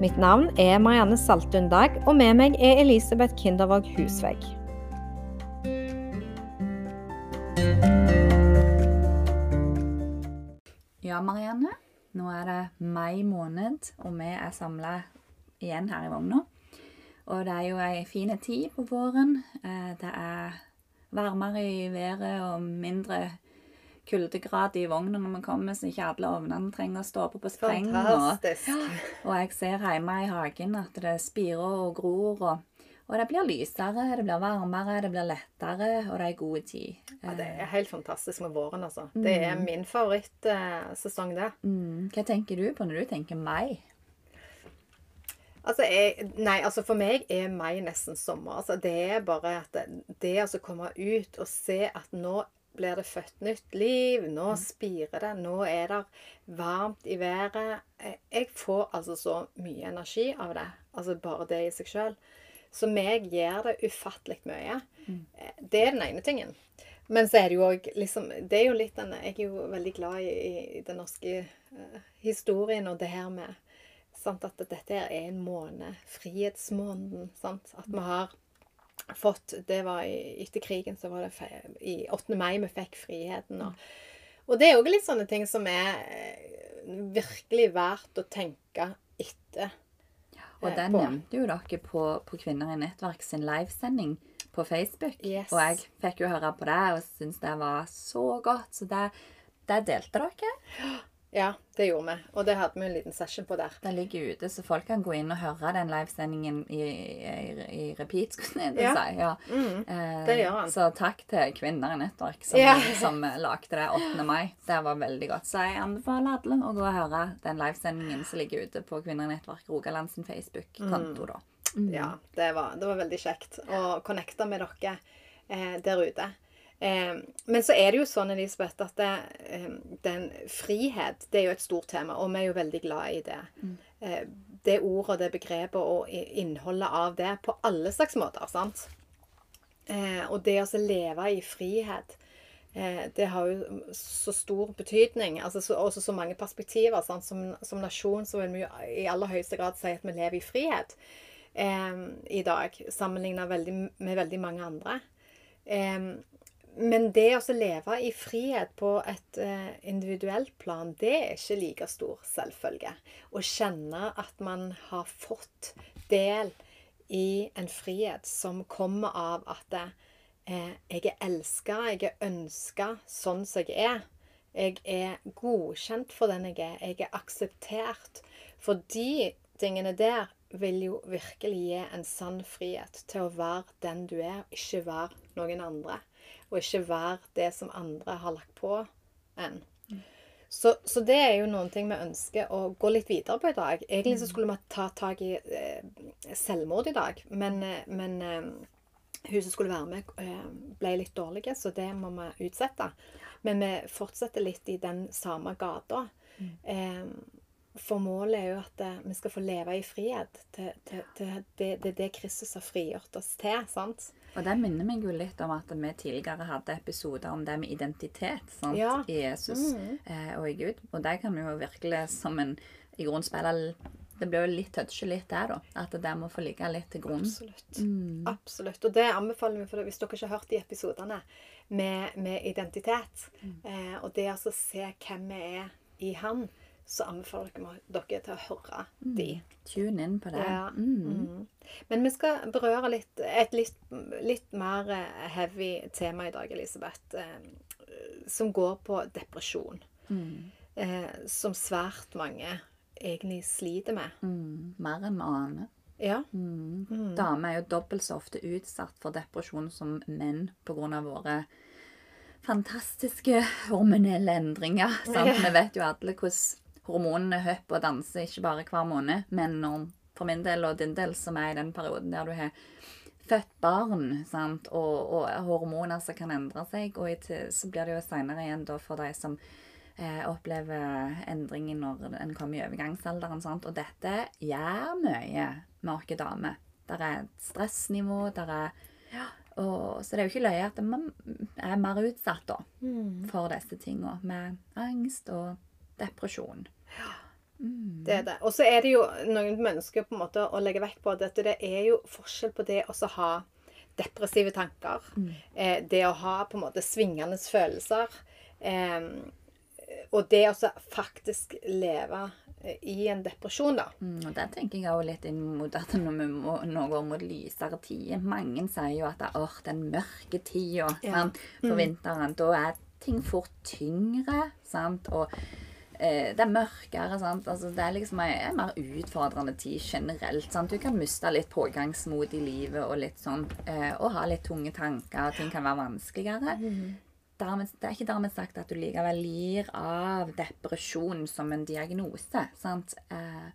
Mitt navn er Marianne Saltun Dag, og med meg er Elisabeth Kindervåg Husvegg. Ja, Marianne. Nå er det mai måned, og vi er samla igjen her i vogna. Og det er jo ei fin tid på våren. Eh, Det er varmere i været og mindre kuldegrad i vogna når vi kommer, så ikke alle ovnene trenger å stå på på spreng. Og, Fantastisk. og jeg ser hjemme i hagen at det spirer og gror. Og, og det blir lysere, det blir varmere, det blir lettere, og det er god tid. Ja, det er helt fantastisk med våren, altså. Det er min favorittsesong, det. Mm. Hva tenker du på når du tenker mai? Altså, jeg, nei, altså For meg er mai nesten sommer. Altså, det er bare at det, å komme ut og se at nå blir det født nytt liv, nå spirer det, nå er det varmt i været. Jeg- Jeg får altså så mye energi av det. Altså bare det i seg sjøl. Så meg gjør det ufattelig mye. Eh, Det er den ene tingen. Men så er det jo òg liksom Det er jo litt den Jeg er jo veldig glad i, i den norske uh, historien og det her med sant, At dette er en måned. Frihetsmåneden. Sant? At vi har fått Det var i, etter krigen, så var det fe, i 8. mai vi fikk friheten. Og, og det er òg litt sånne ting som er eh, virkelig verdt å tenke etter. Og eh, den på. nevnte jo dere på, på Kvinner i nettverk sin livesending på Facebook. Yes. Og jeg fikk jo høre på det og syntes det var så godt. Så det, det delte dere. Ja, det gjorde vi. Og det hadde vi en liten session på der. Den ligger ute, så folk kan gå inn og høre den livesendingen i, i, i repeat. skulle jeg Ja. si. Ja. Mm, Eh, det gjør han. Så takk til Kvinner i nettverk som, Ja. som lagde det 8. mai. Det var veldig godt. Så jeg anbefaler alle å gå og høre den livesendingen som ligger ute på Kvinner i nettverk Rogaland sin Facebook-konto. da. Ja, det var, det var veldig kjekt å connecte med dere eh, der ute. Eh, men så er det jo sånn, Elisabeth, at det, eh, den frihet det er jo et stort tema, og vi er jo veldig glad i det. Eh, det ordet, det begrepet og innholdet av det på alle slags måter. sant? Eh, og det å leve i frihet, eh, det har jo så stor betydning. altså så, Også så mange perspektiver. Sant? Som, som nasjon så vil vi jo i aller høyeste grad si at vi lever i frihet eh, i dag, sammenlignet med veldig mange andre. Men det å leve i frihet på et eh, individuelt plan, det er ikke like stor selvfølge. Å kjenne at man har fått del i en frihet som kommer av at eh, jeg er elska, jeg er ønska sånn som jeg er. Jeg er godkjent for den jeg er. Jeg er akseptert. For de tingene der vil jo virkelig gi en sann frihet til å være den du er, ikke være noen andre. Og ikke være det som andre har lagt på en. Så, så det er jo noen ting vi ønsker å gå litt videre på i dag. Egentlig så skulle vi ta tak i eh, selvmord i dag, men, eh, men eh, hun som skulle være med, eh, ble litt dårlig, så det må vi utsette. Men vi fortsetter litt i den samme gata. Eh, for målet er jo at eh, vi skal få leve i frihet. Til, til, til det, det er det Kristus har frigjort oss til. sant? Og det minner meg jo litt om at vi tidligere hadde episoder om det med identitet sant? Ja. i Jesus eh, og i Gud. Og det kan vi jo virkelig som en i grunnen spille Det blir jo litt touchy litt der, da. At det må få ligge litt til grunn. Absolutt. Absolutt. Og det anbefaler vi, for hvis dere ikke har hørt de episodene med, med identitet, eh, og det altså se hvem vi er i Han, så anbefaler dere, dere til å høre de. Tune inn på det. Ja. Mm. Mm. Men vi skal berøre litt, et litt, litt mer eh, heavy tema i dag, Elisabeth, eh, som går på depresjon. Eh, som svært mange egentlig sliter med. Mm. Mer enn vi aner. Ja. Mm. Damer er jo dobbelt så ofte utsatt for depresjon som menn pga. våre fantastiske hormonelle endringer. Sant? Vi vet jo alle hvordan hormonene hopper og danser ikke bare hver måned, men når, for min del og din del, som er i den perioden der du har født barn, sant? Og, og hormoner som kan endre seg. Og til, så blir det jo seinere igjen da for de som eh, opplever endringer når en kommer i overgangsalderen. Sant? Og dette gjør mye med oss damer. Der er et stressnivå, der er og, Så det er jo ikke løye at man er mer utsatt da, for disse tingene. Med angst og depresjon. Det er det. Og så er det jo noen mennesker på en måte å legge vekt på at det er jo forskjell på det å ha depressive tanker. Eh, det å ha på en måte svingende følelser. Eh, og det å faktisk leve eh, i en depresjon, da. Mm, og Der tenker jeg også litt inn mot at når vi må, nå går mot lysere tider Mange sier jo at det er den mørke tida Ja. for vinteren. Da er ting fort tyngre. sant, og det er mørkere. sant, altså Det er liksom en, mer utfordrende tid generelt. sant, Du kan miste litt pågangsmot i livet og litt sånn, eh, og ha litt tunge tanker. Ting kan være vanskeligere. Dermed, det er ikke dermed sagt at du likevel lir av depresjon som en diagnose. sant? Eh,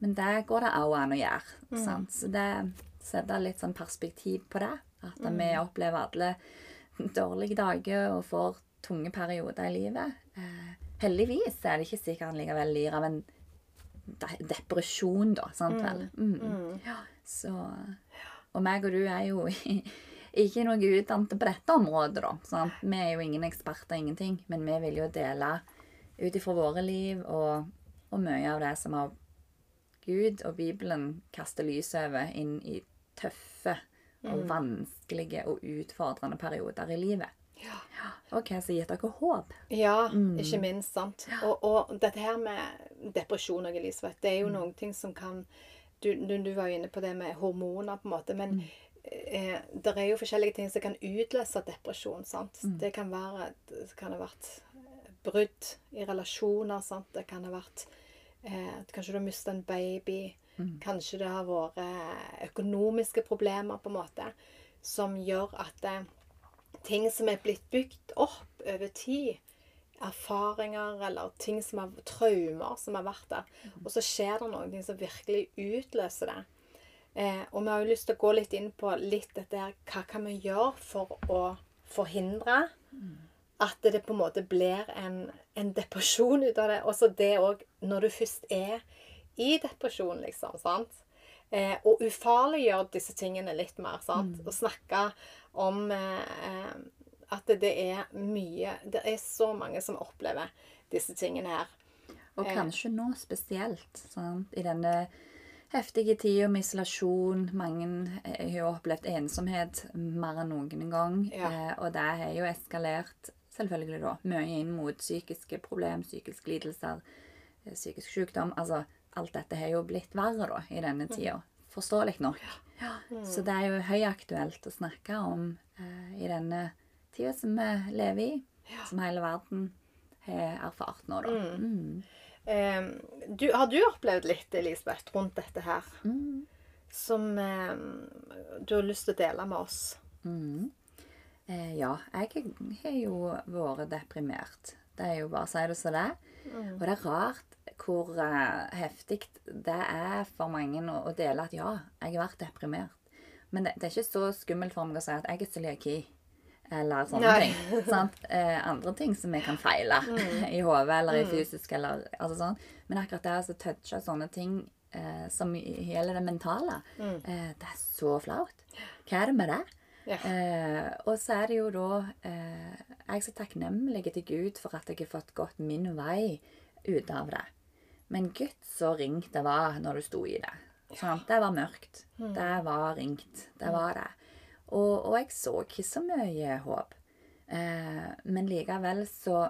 men det går det òg an å gjøre. sant? Så det setter litt sånn perspektiv på det. At vi opplever alle dårlige dager og får tunge perioder i livet. Eh, heldigvis er det ikke sikkert han likevel lir av en de depresjon, da. Sant vel? Mm. Ja, så Og meg og du er jo ikke noe utdannede på dette området, da. Sant? Vi er jo ingen eksperter, ingenting. Men vi vil jo dele ut ifra våre liv og, og mye av det som har Gud og Bibelen kaster lys over inn i tøffe og vanskelige og utfordrende perioder i livet. Ja. Og hva som gitt dere håp. Ja, ikke minst. sant? Og, og dette her med depresjon og Elisabeth, det er jo noen ting som kan du, du, du var jo inne på det med hormoner, på en måte. Men eh, det er jo forskjellige ting som kan utløse depresjon. sant? Det kan være det kan ha vært eh, brudd i relasjoner. sant? Det kan ha vært eh, Kanskje du har mistet en baby. Kanskje det har vært eh, økonomiske problemer, på en måte, som gjør at eh, ting som er blitt bygd opp over tid, erfaringer eller ting som har traumer som har vært der, og så skjer det noen ting som virkelig utløser det. Eh, og vi har jo lyst til å gå litt inn på litt dette her Hva kan vi gjøre for å forhindre at det på en måte blir en, en depresjon ut av det? Også det òg når du først er i depresjon, liksom. sant? Eh, og ufarliggjøre disse tingene litt mer. sant? Og snakke om eh, at det er mye Det er så mange som opplever disse tingene her. Og Eh. kanskje nå spesielt, sant? i denne heftige tida med isolasjon. Mange eh, har jo opplevd ensomhet mer enn noen gang. Ja. Eh, og det har jo eskalert selvfølgelig da, mye inn mot psykiske problem, psykiske lidelser, eh, psykisk sykdom. Altså, alt dette har jo blitt verre da, i denne tida. Forståelig nok. Så det er jo høyaktuelt å snakke om eh, i denne tida som vi lever i, som hele verden har erfart nå, da. Mm. Eh, du, har du opplevd litt, Elisabeth, rundt dette her? Som eh, du har lyst til å dele med oss? Mm. Eh, ja, jeg har jo vært deprimert. Det er jo bare å si det som det er. Og det er rart hvor uh, heftig det er for mange å, å dele at ja, jeg har vært deprimert. Men det, det er ikke så skummelt for meg å si at jeg er cøliaki. Eller sånne Nei. ting. Sant? Eh, andre ting som jeg kan feile i hodet eller i fysisk eller altså sånn. Men akkurat det å touche sånne ting eh, som gjelder det mentale, eh, det er så flaut. Hva er det med det? Ja. Eh, og så er det jo da eh, Jeg er så takknemlig til Gud for at jeg har fått gått min vei ut av det. Men gud, så ringt det var når du sto i det. Sant? Det var mørkt. Det var ringt. Det var det. Og, og jeg så ikke så mye håp. Eh, men likevel så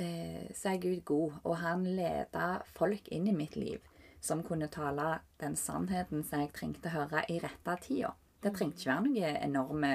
eh, så er Gud god, og han leda folk inn i mitt liv som kunne tale den sannheten som jeg trengte å høre i rette tida. Det trengte ikke være noe enorme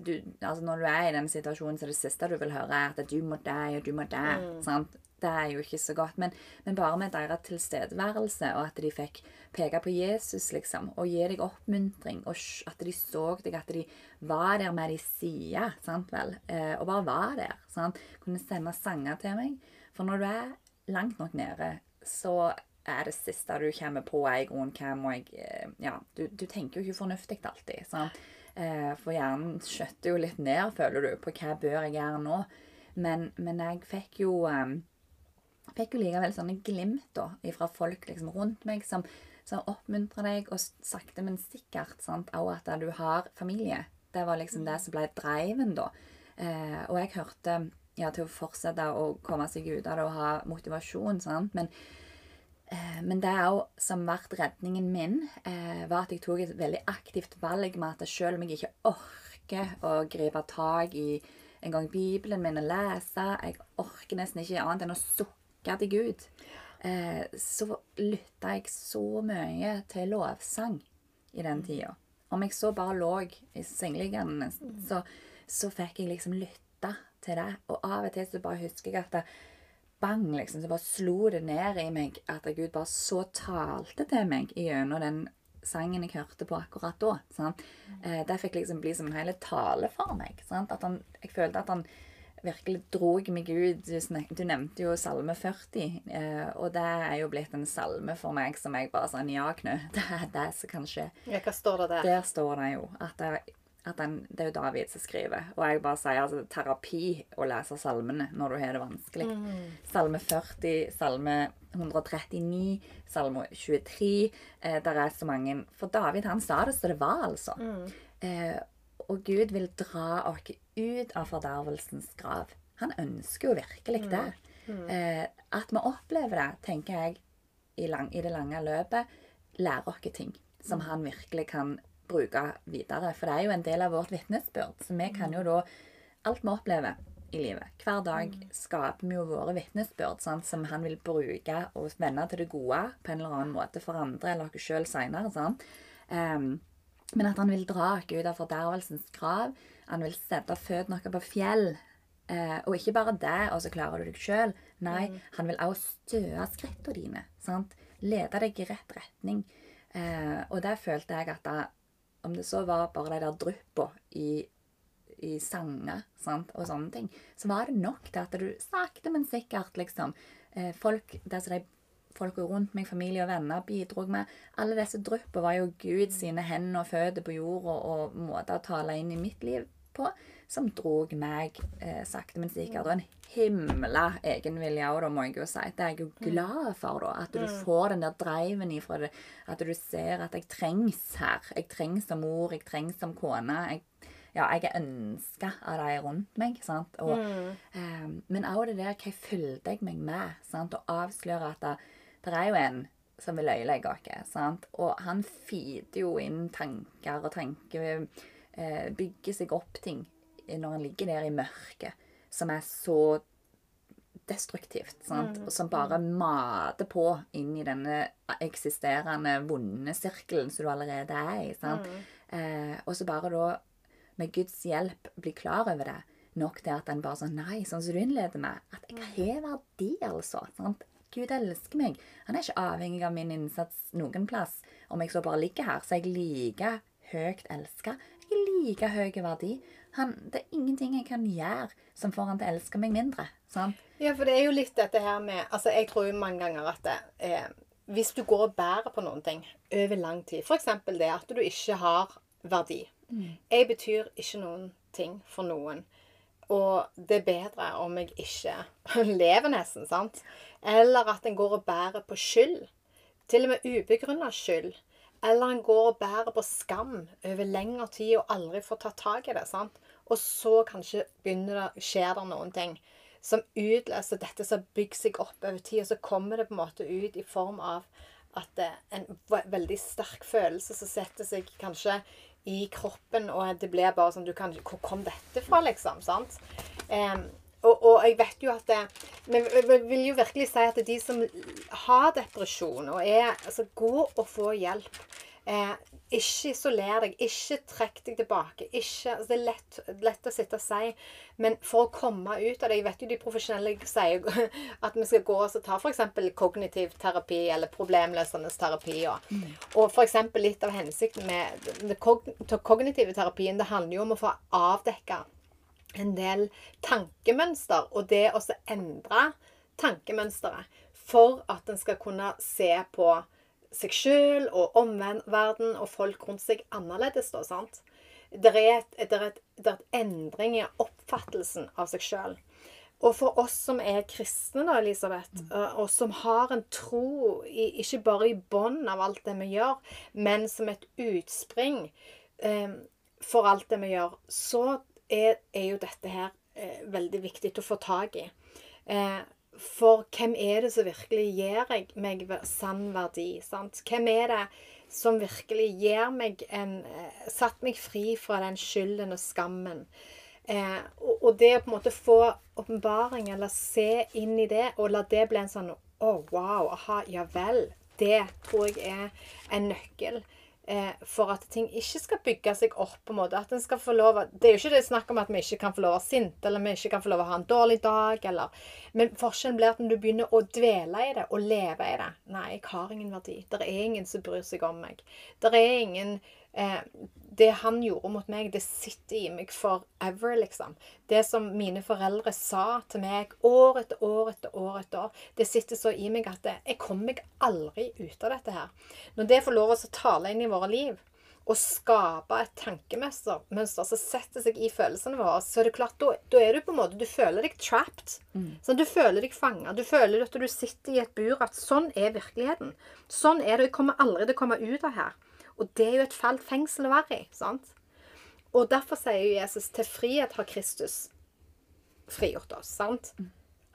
du, altså Når du er i den situasjonen, så er det siste du vil høre, er at du må det, og du må dø. sant? Det er jo ikke så godt. Men, men bare med deres tilstedeværelse, og at de fikk peke på Jesus, liksom, og gi deg oppmuntring, og at de så deg, at de var der med de sida, sant vel, eh, og bare var der. sant? Kunne sende sanger til meg. For når du er langt nok nede, så er det siste du kommer på er i grunnen hva må jeg eh, Ja, du, du tenker jo ikke fornuftig alltid. sant? Eh, For hjernen skjøtter jo litt ned, føler du, på hva bør jeg gjøre nå. Men, men jeg fikk jo eh, fikk jo likevel sånne glimt da, fra folk liksom, rundt meg som, som oppmuntrer deg, og sakte, men sikkert sant, også at du har familie. Det var liksom det som ble driven da. Eh, og jeg hørte ja, til å fortsette å komme seg ut av det og ha motivasjon, sant? Men, eh, men det også, som ble redningen min, eh, var at jeg tok et veldig aktivt valg med at selv om jeg ikke orker å gripe tak i en gang Bibelen min og lese, jeg orker nesten ikke annet enn å sukke til Gud, eh, så lytta jeg så mye til lovsang i den tida. Om jeg så bare lå i sengeliggende, så, så fikk jeg liksom lytta til det. Og av og til så bare husker jeg at det, bang, liksom, så bare slo det ned i meg at Gud bare så talte til meg gjennom den sangen jeg hørte på akkurat da. Sant? Eh, det fikk liksom bli som en hel tale for meg. Sant? At han, jeg følte at han virkelig drog meg ut. Du, snak, du nevnte jo Salme 40, eh, og det er jo blitt en salme for meg som jeg bare sånn Ja, Knut, det er det som kan skje. Ja, hva står det der? Der står det jo at, det, at den, det er jo David som skriver. Og jeg bare sier altså terapi å lese salmene når du har det vanskelig. Salme 40, salme 139, salme 23. Eh, der er så mange For David han sa det så det var, altså. Eh, og Gud vil dra oss ut av fordervelsens grav. Han ønsker jo virkelig det. Eh, at vi opplever det, tenker jeg, i, lang, i det lange løpet, lærer oss ting som han virkelig kan bruke videre. For det er jo en del av vårt vitnesbyrd. Så vi kan jo da Alt vi opplever i livet, hver dag, skaper vi jo våre vitnesbyrd sant, som han vil bruke og vende til det gode på en eller annen måte for andre eller oss sjøl seinere. Um, men at han vil dra oss ut av fordervelsens grav. Han vil sette føttene våre på fjell. Eh, og ikke bare det, og så klarer du deg sjøl. Nei, han vil også støe skrittene dine. Sant? Lede deg i rett retning. Eh, og der følte jeg at da, om det så var bare de der dryppa i, i sanger sant? og sånne ting, så var det nok til at du sakte, men sikkert liksom eh, folk, det som de folka rundt meg, familie og venner, bidro med. Alle disse dryppene var jo Gud sine hender og føtter på jorda og måter å tale inn i mitt liv på, som drog meg eh, sakte, men sikkert. Og en himla egenvilje òg, da, må jeg jo si. Det er jeg jo glad for, da. At du får den der driven ifra det. At du ser at jeg trengs her. Jeg trengs som mor, jeg trengs som kone. Jeg ja, jeg er ønska av de rundt meg. sant? Og, eh, men òg det der hva fylte jeg meg med? sant? Og avsløre at det, er jo en som vil øyelegge oss. sant? Og han feeder jo inn tanker og tanker eh, Bygger seg opp ting når han ligger der i mørket, som er så destruktivt. sant? Og som bare mater på inn i denne eksisterende vonde sirkelen som du allerede er i. sant? Eh, og så bare da med Guds hjelp bli klar over det. Nok til at en bare sånn Nei, sånn som du innleder med. At jeg har verdi, altså. Sant? Gud elsker meg. Han er ikke avhengig av min innsats noen plass. Om jeg så bare ligger her, så er jeg like høyt elska. Jeg er like høy verdi. Han, det er ingenting jeg kan gjøre som får han til å elske meg mindre. Sant? Ja, for det er jo litt dette her med Altså, jeg tror jo mange ganger at det, eh, hvis du går og bærer på noen ting over lang tid, f.eks. det at du ikke har verdi Jeg betyr ikke noen ting for noen. Og det er bedre om jeg ikke lever, nesten. sant? Eller at en går og bærer på skyld. Til og med ubegrunna skyld. Eller en går og bærer på skam over lengre tid og aldri får tatt tak i det. sant? Og så kanskje begynner det, skjer det noen ting som utløser dette som bygger seg opp over tid, og så kommer det på en måte ut i form av at det er en veldig sterk følelse som setter seg kanskje i kroppen, og det blir bare sånn du kan, Hvor kom dette fra, liksom? sant? Em, og, og jeg vet jo at det, Men jeg vil- jo virkelig si at de som har depresjon og er altså, Gå og få hjelp. Eh, ikke isoler deg. Ikke trekk deg tilbake. Ikke, altså, det er lett, lett å sitte og si, men for å komme ut av det Jeg vet jo de profesjonelle sier at vi skal gå og så ta f.eks. kognitiv terapi eller problemløsende terapi. Og, og f.eks. litt av hensikten med den kognitive terapien det handler jo om å få avdekka en del tankemønster, og det å endre tankemønsteret. for at en skal kunne se på seg sjøl og omverdenen og folk rundt seg annerledes. da, sant? Det er, et, det, er et, det er et endring i oppfattelsen av seg sjøl. Og for oss som er kristne, da, Elisabeth, og- og som har en tro i, ikke bare i bånn av alt det vi gjør, men som et utspring eh, for alt det vi gjør, så er, er jo dette her eh, veldig viktig å få tak i. Eh, for hvem er det som virkelig gir meg sann verdi? Sant? Hvem er det som virkelig gir meg en eh, Satt meg fri fra den skylden og skammen? Eh, og, og det å på en måte få åpenbaring, eller se inn i det, og la det bli en sånn Å, wow, aha, ja vel. Det tror jeg er en nøkkel eh, for at ting ikke skal bygge seg opp. på en måte, at en skal få lov Det er jo ikke det snakk om at vi ikke kan få lov å være sinte, eller vi ikke kan få lov å ha en dårlig dag. eller, Men forskjellen blir at når du begynner å dvele i det og leve i det Nei, jeg har ingen verdi. Det er ingen som bryr seg om meg. Det er ingen eh, Det han gjorde mot meg, det sitter i meg forever, liksom. Det som mine foreldre sa til meg år etter år etter år, etter år, det sitter så i meg at det, jeg kommer meg aldri ut av dette her. Når det får lov å tale inn i våre liv, og skape et tankemønster mønster som setter seg i følelsene våre, så er det klart, da, da er du på en måte Du føler deg trapped. Sånn, du føler deg fanga. Du føler at du sitter i et bur. At sånn er virkeligheten. Sånn er det. Jeg kommer aldri til å komme ut av her. Og det er jo et fælt fengsel å være i. sant? Og derfor sier jo Jesus til frihet har Kristus frigjort oss. sant?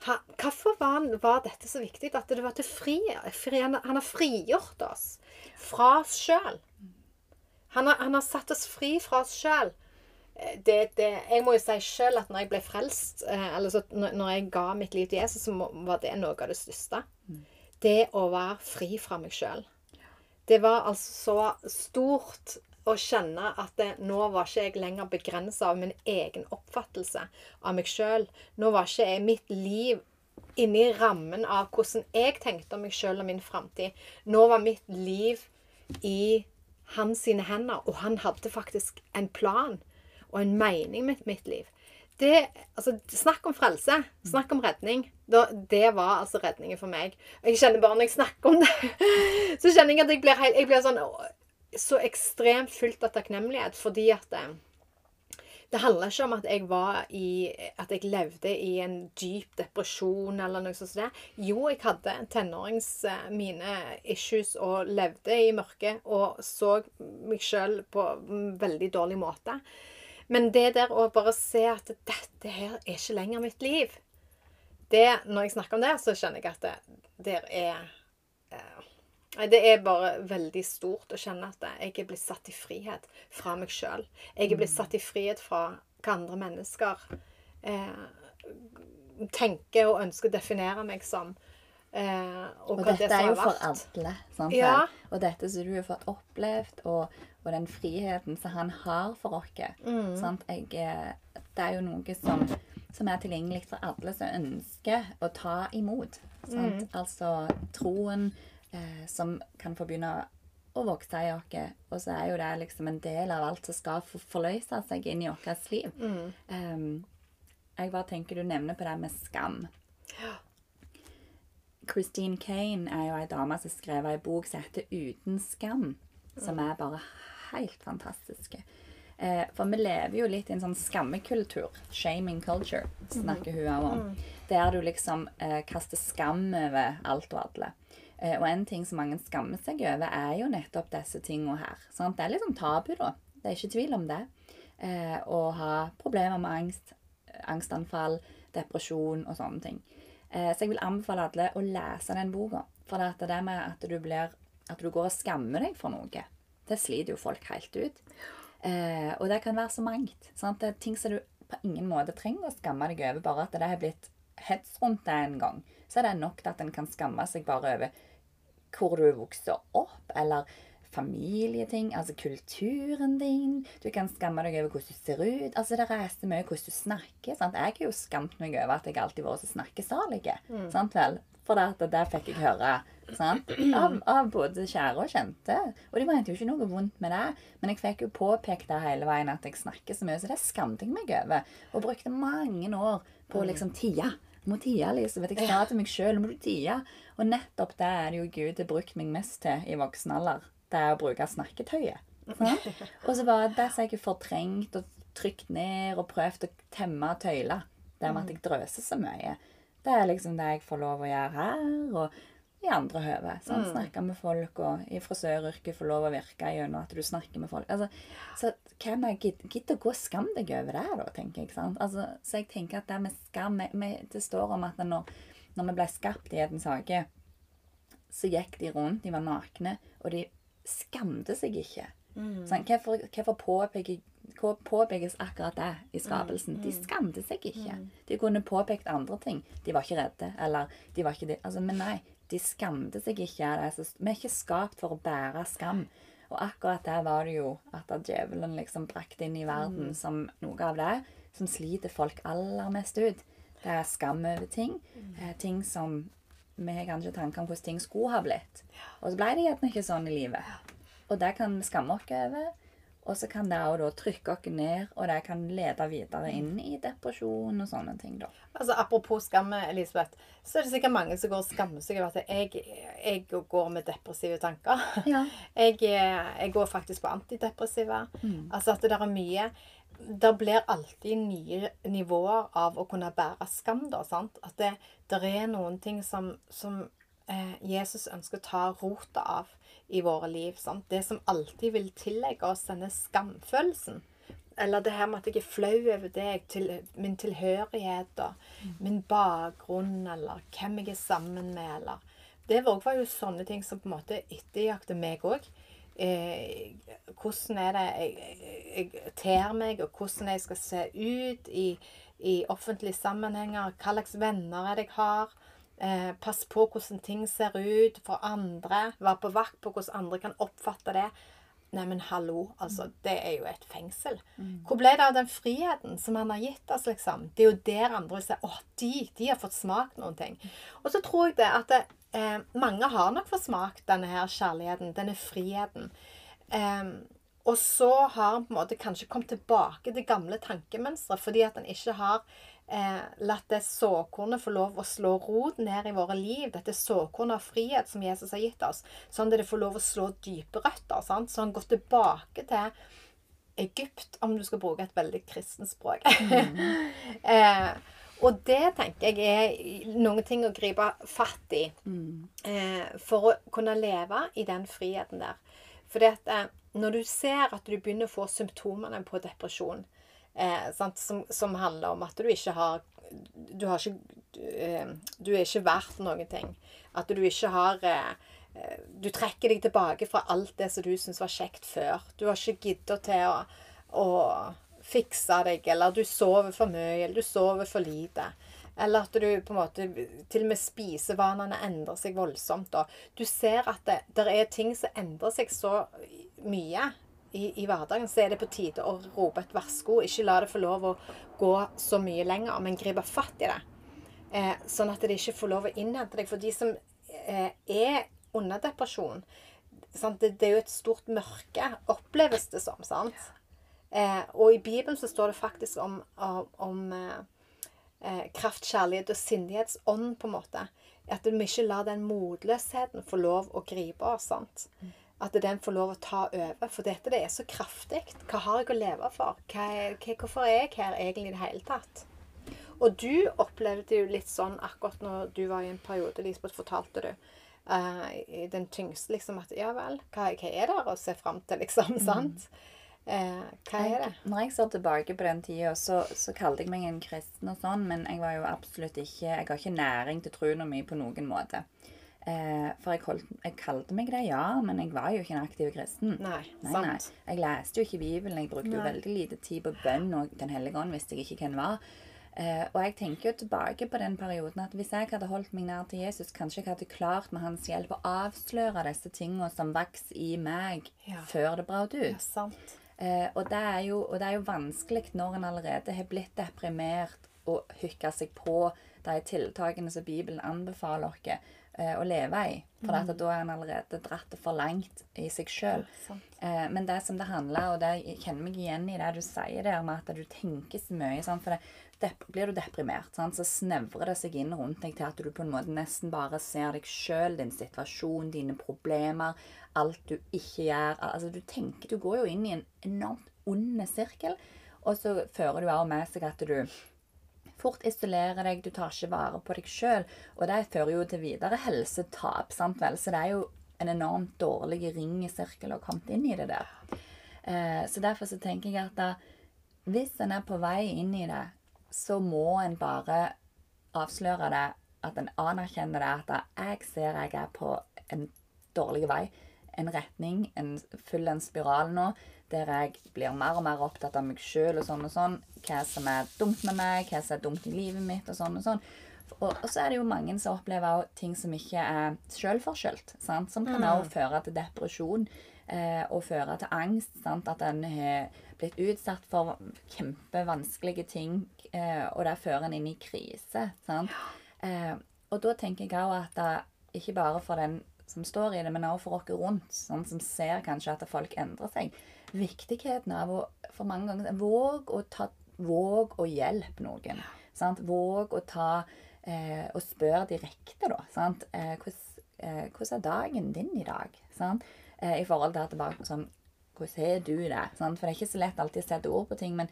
Ha, hvorfor var, var dette så viktig at det var til frihet? fri han, han har frigjort oss fra oss sjøl. Han, har- han har satt oss fri fra oss sjøl. Det, det, jeg må jo si sjøl at når jeg ble frelst, eh, eller så, når, når jeg ga mitt liv til Jesus, så var det noe av det største. Det å være fri fra meg sjøl. Det var altså så stort å kjenne at det, nå var ikke jeg lenger begrensa av min egen oppfattelse av meg sjøl. Nå var ikke jeg mitt liv inni rammen av hvordan jeg tenkte om meg sjøl og min framtid. Nå var mitt liv i hans sine hender, og han hadde faktisk en plan og en mening med mitt liv. Det, altså, snakk om frelse. Snakk om redning. Da, det var altså redningen for meg. Jeg kjenner bare når jeg snakker om det, så kjenner jeg at jeg blir, jeg blir sånn så ekstremt fylt av takknemlighet fordi at det, det handler ikke om at jeg var i At jeg levde i en dyp depresjon eller noe sånt. Der. Jo, jeg hadde tenårings eh, mine issues og levde i mørket og så meg sjøl på en veldig dårlig måte. Men det der å bare se at dette her er ikke lenger mitt liv det, Når jeg snakker om det, så kjenner jeg at det der er eh, Det er bare veldig stort å kjenne at jeg er blitt satt i frihet fra meg sjøl. Jeg er blitt satt i frihet fra hva andre mennesker eh, tenker og ønsker å definere meg som. Eh, og, Og dette det er jo for alle. sant Ja. Og dette som du har fått opplevd, og, og den friheten som han har for oss. Mm. eh, det er jo noe som, som er tilgjengelig for alle som ønsker å ta imot. Sant? Mm. Altså troen eh, som kan få begynne å vokse i oss. Og så er jo det liksom en del av alt som skal forløse seg inn i vårt liv. Mm. Um, jeg bare tenker du nevner på det med skam. Christine Kane er jo ei dame som skrev ei bok som heter 'Uten skam', som er bare helt fantastiske. Eh, for vi lever jo litt i en sånn skammekultur. Shaming culture snakker hun òg om. Der du liksom eh, kaster skam over alt og alle. Eh, og en ting som mange skammer seg over, er jo nettopp disse tingene her. Sant? Det er liksom tabu, da. Det er ikke tvil om det. Eh, å ha problemer med angst, angstanfall, depresjon og sånne ting. Eh, så jeg vil anbefale alle å lese den boka. For det, er det med at du, blir, at du går og skammer deg for noe, det sliter jo folk helt ut. Eh, og det kan være så mangt. Sant? Det er ting som du på ingen måte trenger å skamme deg over, bare at det har blitt hets rundt deg en gang. Så er det nok at en kan skamme seg bare over hvor du vokste opp, eller familieting, altså kulturen din. Du kan skamme deg over hvordan du ser ut. Altså Det reiser mye hvordan du snakker. sant? Jeg har jo skamt meg over at jeg alltid har vært så snakkesalig. Sant vel? For det, det fikk jeg høre sant? Av, av både kjære og kjente. Og de mente jo ikke noe vondt med det. Men jeg fikk jo påpekt det hele veien at jeg snakker så mye, så det skamte jeg meg over. Og brukte mange år på å liksom tie må tie, Elisabeth. Jeg sa til meg sjøl må du tie. Og nettopp det er det jo Gud har brukt meg mest til i voksen alder. Det er å bruke snakketøyet. Og så bare det så jeg fortrengt og trykt ned og prøvd å temme og tøyle. Det med at jeg drøser så mye. Det er liksom det jeg får lov å gjøre her, og i andre høve. Sånn, Snakke med folk, og i frisøryrket få lov å virke gjennom at du snakker med folk. Altså, så hvem er gidd å gå og skam deg over det, da, tenker jeg. sant? Altså, så jeg tenker at det med skam Det står om at når, når vi ble skapt i Edens hage, så gikk de rundt, de var nakne, og de skamte seg ikke. Sånn, hvorfor, hvorfor påpekes akkurat det i skapelsen? De skamte seg ikke. De kunne påpekt andre ting. De var ikke redde, eller de var ikke det. Altså, men nei, de skamte seg ikke. Vi er ikke skapt for å bære skam. Og akkurat der var det jo at djevelen liksom brakte inn i verden som noe av det som sliter folk aller mest ut. Det er skam over ting. eh, Ting som vi har kanskje tanker om hvordan ting skulle ha blitt. Og så ble det gjerne ikke sånn i livet. Og det kan vi skamme oss over. Og så kan det da trykke oss ned, og det kan lede videre inn i depresjon og sånne ting. da. Altså, Apropos skam, Elisabeth, så er det sikkert mange som går og skammer seg over at jeg, jeg går med depressive tanker. Ja. Jeg, jeg går faktisk på antidepressiva. Altså at det der er mye Det blir alltid nye nivåer av å kunne bære skam, da. sant? At det det er noen ting som, som eh, Jesus ønsker å ta rota av i våre liv. sant? Det som alltid vil tillegge oss denne skamfølelsen. Eller det her med at jeg er flau over deg, til, min tilhørighet og min bakgrunn, eller hvem jeg er sammen med, eller Det var var jo sånne ting som på en måte etterjakter meg òg. Eh, hvordan er det jeg, jeg, ter meg, og hvordan jeg skal se ut i, i offentlige sammenhenger. Hva slags venner er det jeg har. Eh, pass på hvordan ting ser ut for andre. Være på vakt på hvordan andre kan oppfatte det. Neimen, hallo. Altså, det er jo et fengsel. Hvor ble det av den friheten som han har gitt oss, liksom? Det er jo der andre vil si Å, de, de har fått smakt noen ting. Og så tror jeg det at det, eh, mange har nok fått smakt denne her kjærligheten, denne friheten. Eh, og så har han på en måte kanskje kommet tilbake til gamle tankemønstre fordi at han ikke har eh, latt det såkornet få lov å slå rot ned i våre liv. Dette såkornet av frihet som Jesus har gitt oss. Sånn at det får lov å slå dype røtter. Sant? Så han går tilbake til Egypt, om du skal bruke et veldig kristent språk. eh, og det tenker jeg er noen ting å gripe fatt i eh, for å kunne leve i den friheten der. For eh, når du ser at du begynner å få symptomene på depresjon, eh, som, som handler om at du ikke har Du har ikke eh, Du er ikke verdt noen ting. At du ikke har eh, eh, Du trekker deg tilbake fra alt det som du syns var kjekt før. Du har ikke giddet til å, å fikse deg, eller du sover for mye, eller du sover for lite. Eller at du på en måte Til og med spisevanene endrer seg voldsomt. Og du ser at det, det er ting som endrer seg så mye i, i hverdagen. Så er det på tide å rope et varsko. Ikke la det få lov å gå så mye lenger, men gripe fatt i det. Eh, sånn at det ikke får lov å innhente deg. For de som eh, er under depresjon? Det, det er jo et stort mørke, oppleves det som. sant? Eh, og i Bibelen så står det faktisk om, om, om eh, eh, kraft, kjærlighet og sindighetsånd, på en måte. At vi ikke lar den motløsheten få lov å gripe oss. sant? At den får lov å ta over. For dette det er så kraftig. Hva har jeg å leve for? Er, hvorfor er jeg her egentlig i det hele tatt? Og du opplevde jo litt sånn akkurat når du var i en periode, Lisbeth, fortalte du. Uh, den tyngste, liksom at Ja vel, hva, hva er det å se fram til, liksom? Sant? Eh, hva er det? Jeg, når jeg ser tilbake på den tida, så, så kalte jeg meg en kristen og sånn, men jeg var jo absolutt ikke Jeg har ikke næring til troen min på noen måte. Eh, for jeg, holdt, jeg kalte meg det, ja, men jeg var jo ikke en aktiv kristen. Nei, Nei, nei. sant. Jeg leste jo ikke Bibelen. Jeg brukte jo veldig lite tid på bønn, og Den hellige ånd visste jeg ikke hvem var. Eh, og jeg tenker jo tilbake på den perioden at hvis jeg hadde holdt meg nær til Jesus, kanskje jeg hadde klart med hans hjelp å avsløre disse tingene som vokser i meg, Ja. før det brøt ut. Ja, sant. Eh, og, det jo, og det er jo vanskelig når en allerede har blitt deprimert og hooka seg på de tiltakene som Bibelen anbefaler oss. Eh, å leve i. For mm. da er en allerede dratt det for langt i seg sjøl. Eh, men det som det handler, og det jeg kjenner meg igjen i det du sier der med at du tenker så mye sant? For det, dep blir du deprimert, sant? så snevrer det seg inn rundt deg til at du på en måte nesten bare ser deg sjøl, din situasjon, dine problemer, alt du ikke gjør. Altså, du tenker Du går jo inn i en enormt ond sirkel, og så fører du av med seg at du fort isolerer deg, du tar ikke vare på deg sjøl. Og det fører jo til videre helsetap, sant vel. Så det er jo en enormt dårlig ringesirkel å ha kommet inn i det der. Eh, så derfor så tenker jeg at da, hvis en er på vei inn i det, så må en bare avsløre det, at en anerkjenner det, at da, jeg ser jeg er på en dårlig vei, en retning, en full en spiral nå, der jeg blir mer og mer opptatt av meg sjøl og sånn og sånn, hva som er dumt med meg, hva som er dumt i livet mitt og sånn og sånn. Og, og så er det jo mange som opplever ting som ikke er sjølforskyldt, som kan også føre til depresjon eh, og føre til angst. Sant? At en har blitt utsatt for kjempevanskelige ting, eh, og det fører en inn i krise. Sant? Eh, og da tenker jeg òg at det, ikke bare for den som står i det, men også for oss rundt, sånn, som ser kanskje at folk endrer seg. Viktigheten av å for mange ganger våg å ta Våg å hjelpe noen. Sant? Våg å ta eh, og spørre direkte, da. Sant? Eh, hvordan, eh, hvordan er dagen din i dag? Sant? Eh, I forhold til at det bare sånn Hvordan har du det? Sant? For det er ikke så lett alltid å sette ord på ting. men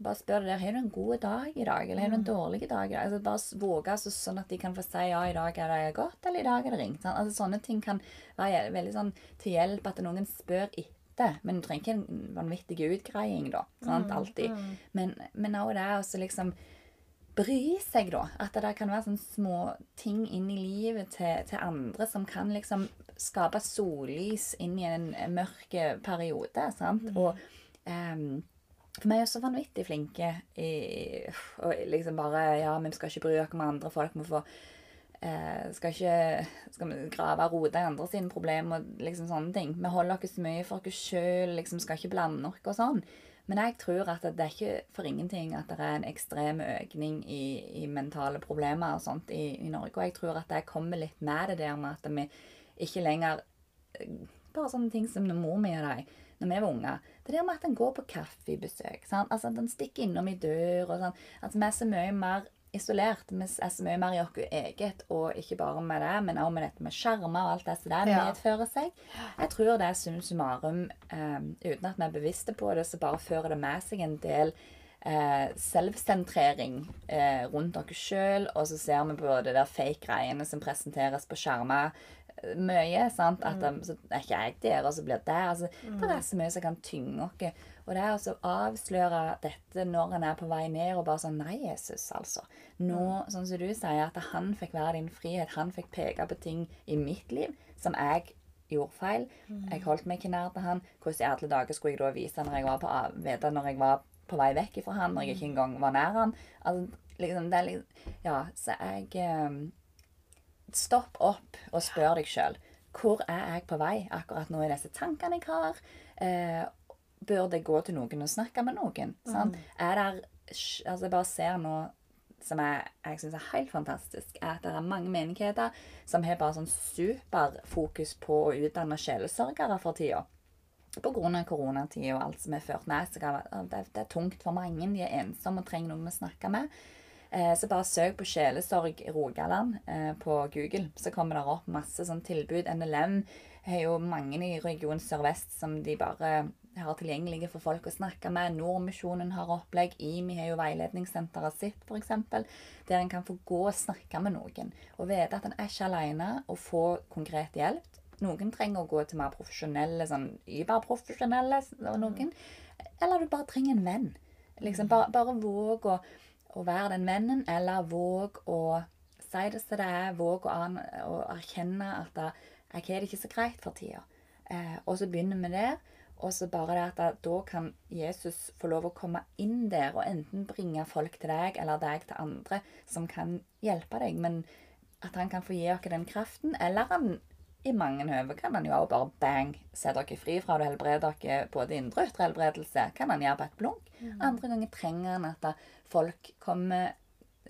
bare spør deg, der, Har du en god dag i dag, eller har du en dårlig dag? i dag? Altså, bare våge altså, sånn at de kan få si ja, i dag er det godt, eller i dag er det ringt. Sant? Altså, sånne ting kan være veldig sånn til hjelp at noen spør etter. Men du trenger ikke en vanvittig utgreiing, da. Sant? Alltid. Men, men også det å liksom bry seg, da. At det kan være sånne små ting inn i livet til, til andre som kan liksom skape sollys inn i en mørk periode. Sant? Og um, for vi er jo så vanvittig flinke i og liksom bare Ja, vi skal ikke bry oss om andre. Folk må få eh, Skal ikke skal vi grave og rote i andre sine problemer og liksom sånne ting. Vi holder oss mye for oss sjøl, liksom skal ikke blande oss og sånn. Men jeg tror at det er ikke for ingenting at det er en ekstrem økning i, i mentale problemer og sånt i, i Norge. Og jeg tror at det kommer litt med det der med at vi ikke lenger eh, Bare sånne ting som når mor mi og de når vi var unger. Det der med at en går på kaffebesøk. Sant? Altså At en stikker innom i dør. og sånn. At vi er så mye mer isolert. Vi er så mye mer i vårt eget, og ikke bare med det, men også med dette med skjermer og alt det som det Ja. medfører seg. Jeg tror det er sum summarum, eh, uten at vi er bevisste på det, så bare fører det med seg en del eh, selvsentrering eh, rundt oss sjøl, og så ser vi på det der fake greiene som presenteres på skjermer eh, mye. sant? At um, så er ikke jeg der, og så blir det altså, Det er så mye som kan tynge oss. Og det er altså å avsløre dette når en er på vei ned, og bare sånn Nei, Jesus, altså. Nå, sånn som du sier, at han fikk være din frihet. Han fikk peke på ting i mitt liv som jeg gjorde feil. Jeg holdt meg ikke nær til han. Hvordan i alle dager skulle jeg da vise når jeg var på, vite når jeg var på vei vekk fra han, når jeg ikke engang var nær han? Altså, liksom, det er liksom Ja, så jeg um, Stopp opp og spør deg sjøl. Hvor er jeg på vei akkurat nå i disse tankene jeg har? Eh, burde det gå til noen og snakke med noen? Sant? Er der, altså Jeg bare ser nå som jeg, jeg syns er helt fantastisk, er at det er mange menigheter som har bare sånn superfokus på å utdanne sjelesørgere for tida. Av koronatida og alt som er ført med seg. av Det, det er tungt for mange. De er ensomme og trenger noen å snakke med. Eh, så bare søk på Sjelesorg Rogaland eh, på Google, så kommer det opp masse sånn tilbud. NLM har jo mange i region Sør-Vest som de bare har tilgjengelige for folk å snakke med. Nordmisjonen har opplegg. IMI har jo veiledningssenteret sitt, f.eks. Der en kan få gå og snakke med noen. Og vite at en er ikke alene, og få konkret hjelp. Noen trenger å gå til mer profesjonelle, sånn überprofesjonelle, og noen. Eller du bare trenger en venn. Liksom, bare, bare våg å, å være den vennen, eller våg å si det som det er. Våg å, an, å erkjenne at jeg har det ikke så greit for tida. Eh, og så begynner vi der. Og så bare det at da, da kan Jesus få lov å komme inn der og enten bringe folk til deg eller deg til andre som kan hjelpe deg. Men at han kan få gi dere den kraften. Eller han i mange høve kan han jo også bare bang sette dere fri fra det og helbrede dere både indre og ytre helbredelse. Kan han gjøre på et blunk. Andre ganger trenger han at folk kommer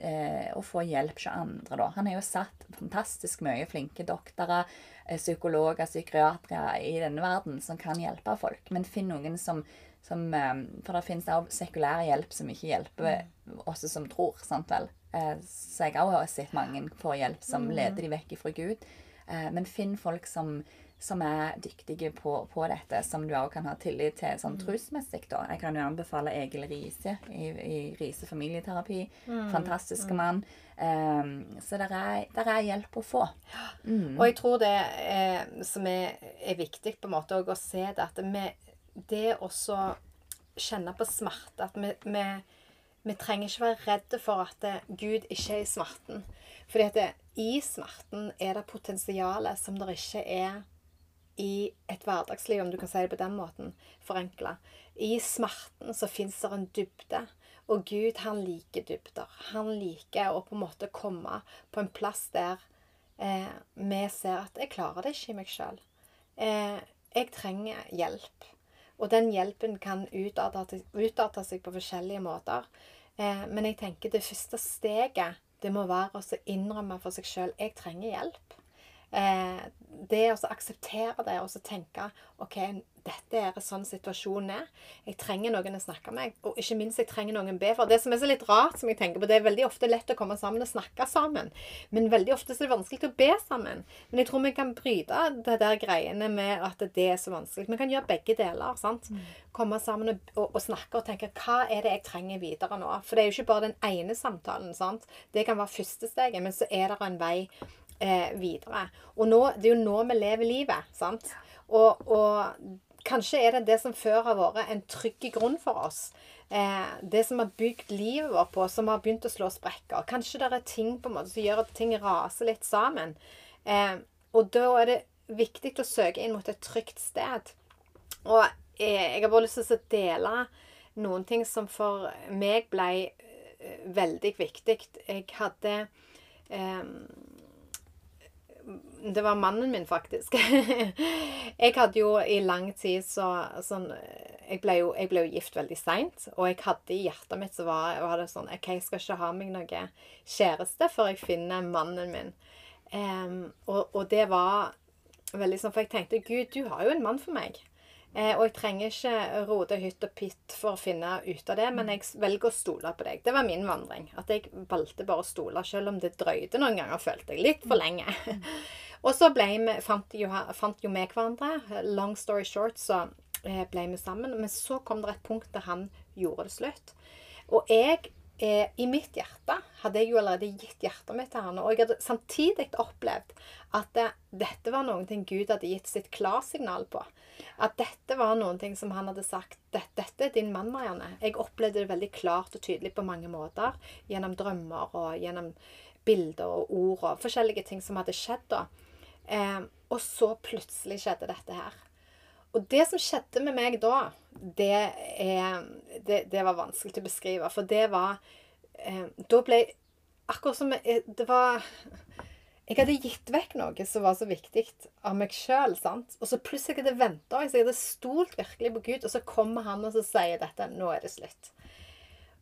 eh, å få hjelp hos andre, da. Han har jo satt fantastisk mye flinke doktorer, eh, psykologer, psykiatere i denne verden som kan hjelpe folk. Men finn noen som, som eh, For det finnes også sekulær hjelp som ikke hjelper oss som tror. sant vel? Så jeg også har sett mange få hjelp som leder de vekk fra Gud. Men finn folk som, som er dyktige på, på dette, som du også kan ha tillit til sånn trosmessig. da. Jeg kan jo anbefale Egil Riise i, i Riise familieterapi. Fantastiske mann. Um, så der er, der er hjelp å få. Og jeg tror det er, som er, er viktig på en måte å se det, at vi, det også kjenne på smerte At vi, vi, vi trenger ikke være redde for at det, Gud ikke er i smerten. Fordi at det, i smerten er det potensialet som det ikke er i et hverdagsliv, om du kan si det på den måten, forenkla. I smerten så fins det en dybde. Og Gud, han liker dybder. Han liker å på en måte komme på en plass der eh, vi ser at 'jeg klarer det ikke i meg sjøl'. Eh, jeg trenger hjelp. Og den hjelpen kan utarte, seg på forskjellige måter. Eh, men jeg tenker det første steget det må være å innrømme for seg sjøl 'jeg trenger hjelp'. Eh, det å akseptere det og så tenke OK, dette er sånn situasjonen er. Jeg trenger noen å snakke med, og ikke minst jeg trenger noen å be for. Det som er så litt rart, som jeg tenker på, det er veldig ofte lett å komme sammen og snakke sammen. Men veldig ofte så er det vanskelig å be sammen. Men jeg tror vi kan bryte det der greiene med at det er så vanskelig. Vi kan gjøre begge deler. sant? Komme sammen og, og, og snakke og tenke hva er det jeg trenger videre nå? For det er jo ikke bare den ene samtalen. sant? Det kan være første steget, men så er det en vei eh, videre. Og nå, det er jo nå vi lever livet. sant? Og, og kanskje er det det som før har vært en trygg grunn for oss. Eh, det som har bygd livet vårt på, som har begynt å slå sprekker. Kanskje det er ting på en måte som gjør at ting raser litt sammen. Eh, og da er det viktig å søke inn mot et trygt sted. Og eh, jeg har bare lyst til å dele noen ting som for meg ble eh, veldig viktig. Jeg hadde eh, det var mannen min, faktisk. jeg hadde jo i lang tid så sånn Jeg ble jo, jeg ble jo gift veldig seint, og jeg hadde i hjertet mitt så var, var, det sånn OK, jeg skal ikke ha meg noe kjæreste før jeg finner mannen min. Um, og, og, det var veldig sånn For jeg tenkte Gud, du har jo en mann for meg. Eh, og jeg trenger ikke rote hytt og pitt for å finne ut av det, men jeg velger å stole på deg. Det var min vandring. At jeg valgte bare å stole, selv om det drøyde noen ganger, følte jeg. Litt for lenge. og så vi, fant, jo, fant jo vi hverandre. Long story short så eh, ble vi sammen. Men så kom det et punkt der han gjorde det slutt. Og jeg eh, i mitt hjerte hadde jeg jo allerede gitt hjertet mitt til han, og jeg hadde samtidig opplevd at det, dette var ting Gud hadde gitt sitt klarsignal på. At dette var ting som han hadde sagt dette er din mann, Marianne. Jeg opplevde det veldig klart og tydelig på mange måter. Gjennom drømmer og gjennom bilder og ord og forskjellige ting som hadde skjedd da. Eh, og så plutselig skjedde dette her. Og det som skjedde med meg da, det, er, det, det var vanskelig til å beskrive. For det var eh, Da ble Akkurat som jeg, det var Jeg hadde gitt vekk noe som var så viktig av meg sjøl. Og så plutselig hadde jeg venta. Jeg hadde stolt virkelig på Gud, og så kommer han og så sier dette. Nå er det slutt.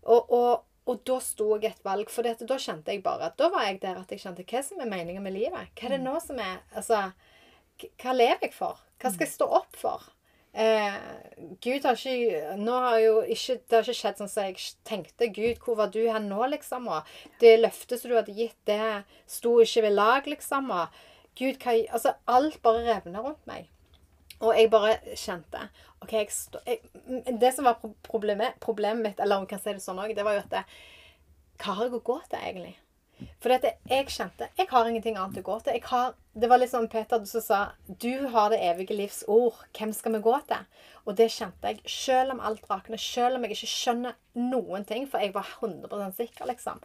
Og, og, og da sto jeg et valg. For da kjente jeg bare at da var jeg der at jeg kjente hva som er meninga med livet. Hva er det nå som er Altså, hva lever jeg for? Hva skal jeg stå opp for? Eh, Gud har ikke Nå har jo ikke Det har ikke skjedd sånn som jeg tenkte. Gud, hvor var du her nå, liksom? Og det løftet som du hadde gitt, det sto ikke ved lag, liksom. Og Gud, hva Altså, alt bare revner rundt meg. Og jeg bare kjente OK, jeg stå, jeg, Det som var problemet, problemet mitt, eller om vi kan si det sånn òg, det var jo at Hva har jeg å gå til, egentlig? For dette, jeg kjente Jeg har ingenting annet å gå til. Har, det var litt sånn Peter som sa Du har det evige livs ord. Hvem skal vi gå til? Og det kjente jeg. Selv om alt rakner, selv om jeg ikke skjønner noen ting, for jeg var 100% sikker, liksom,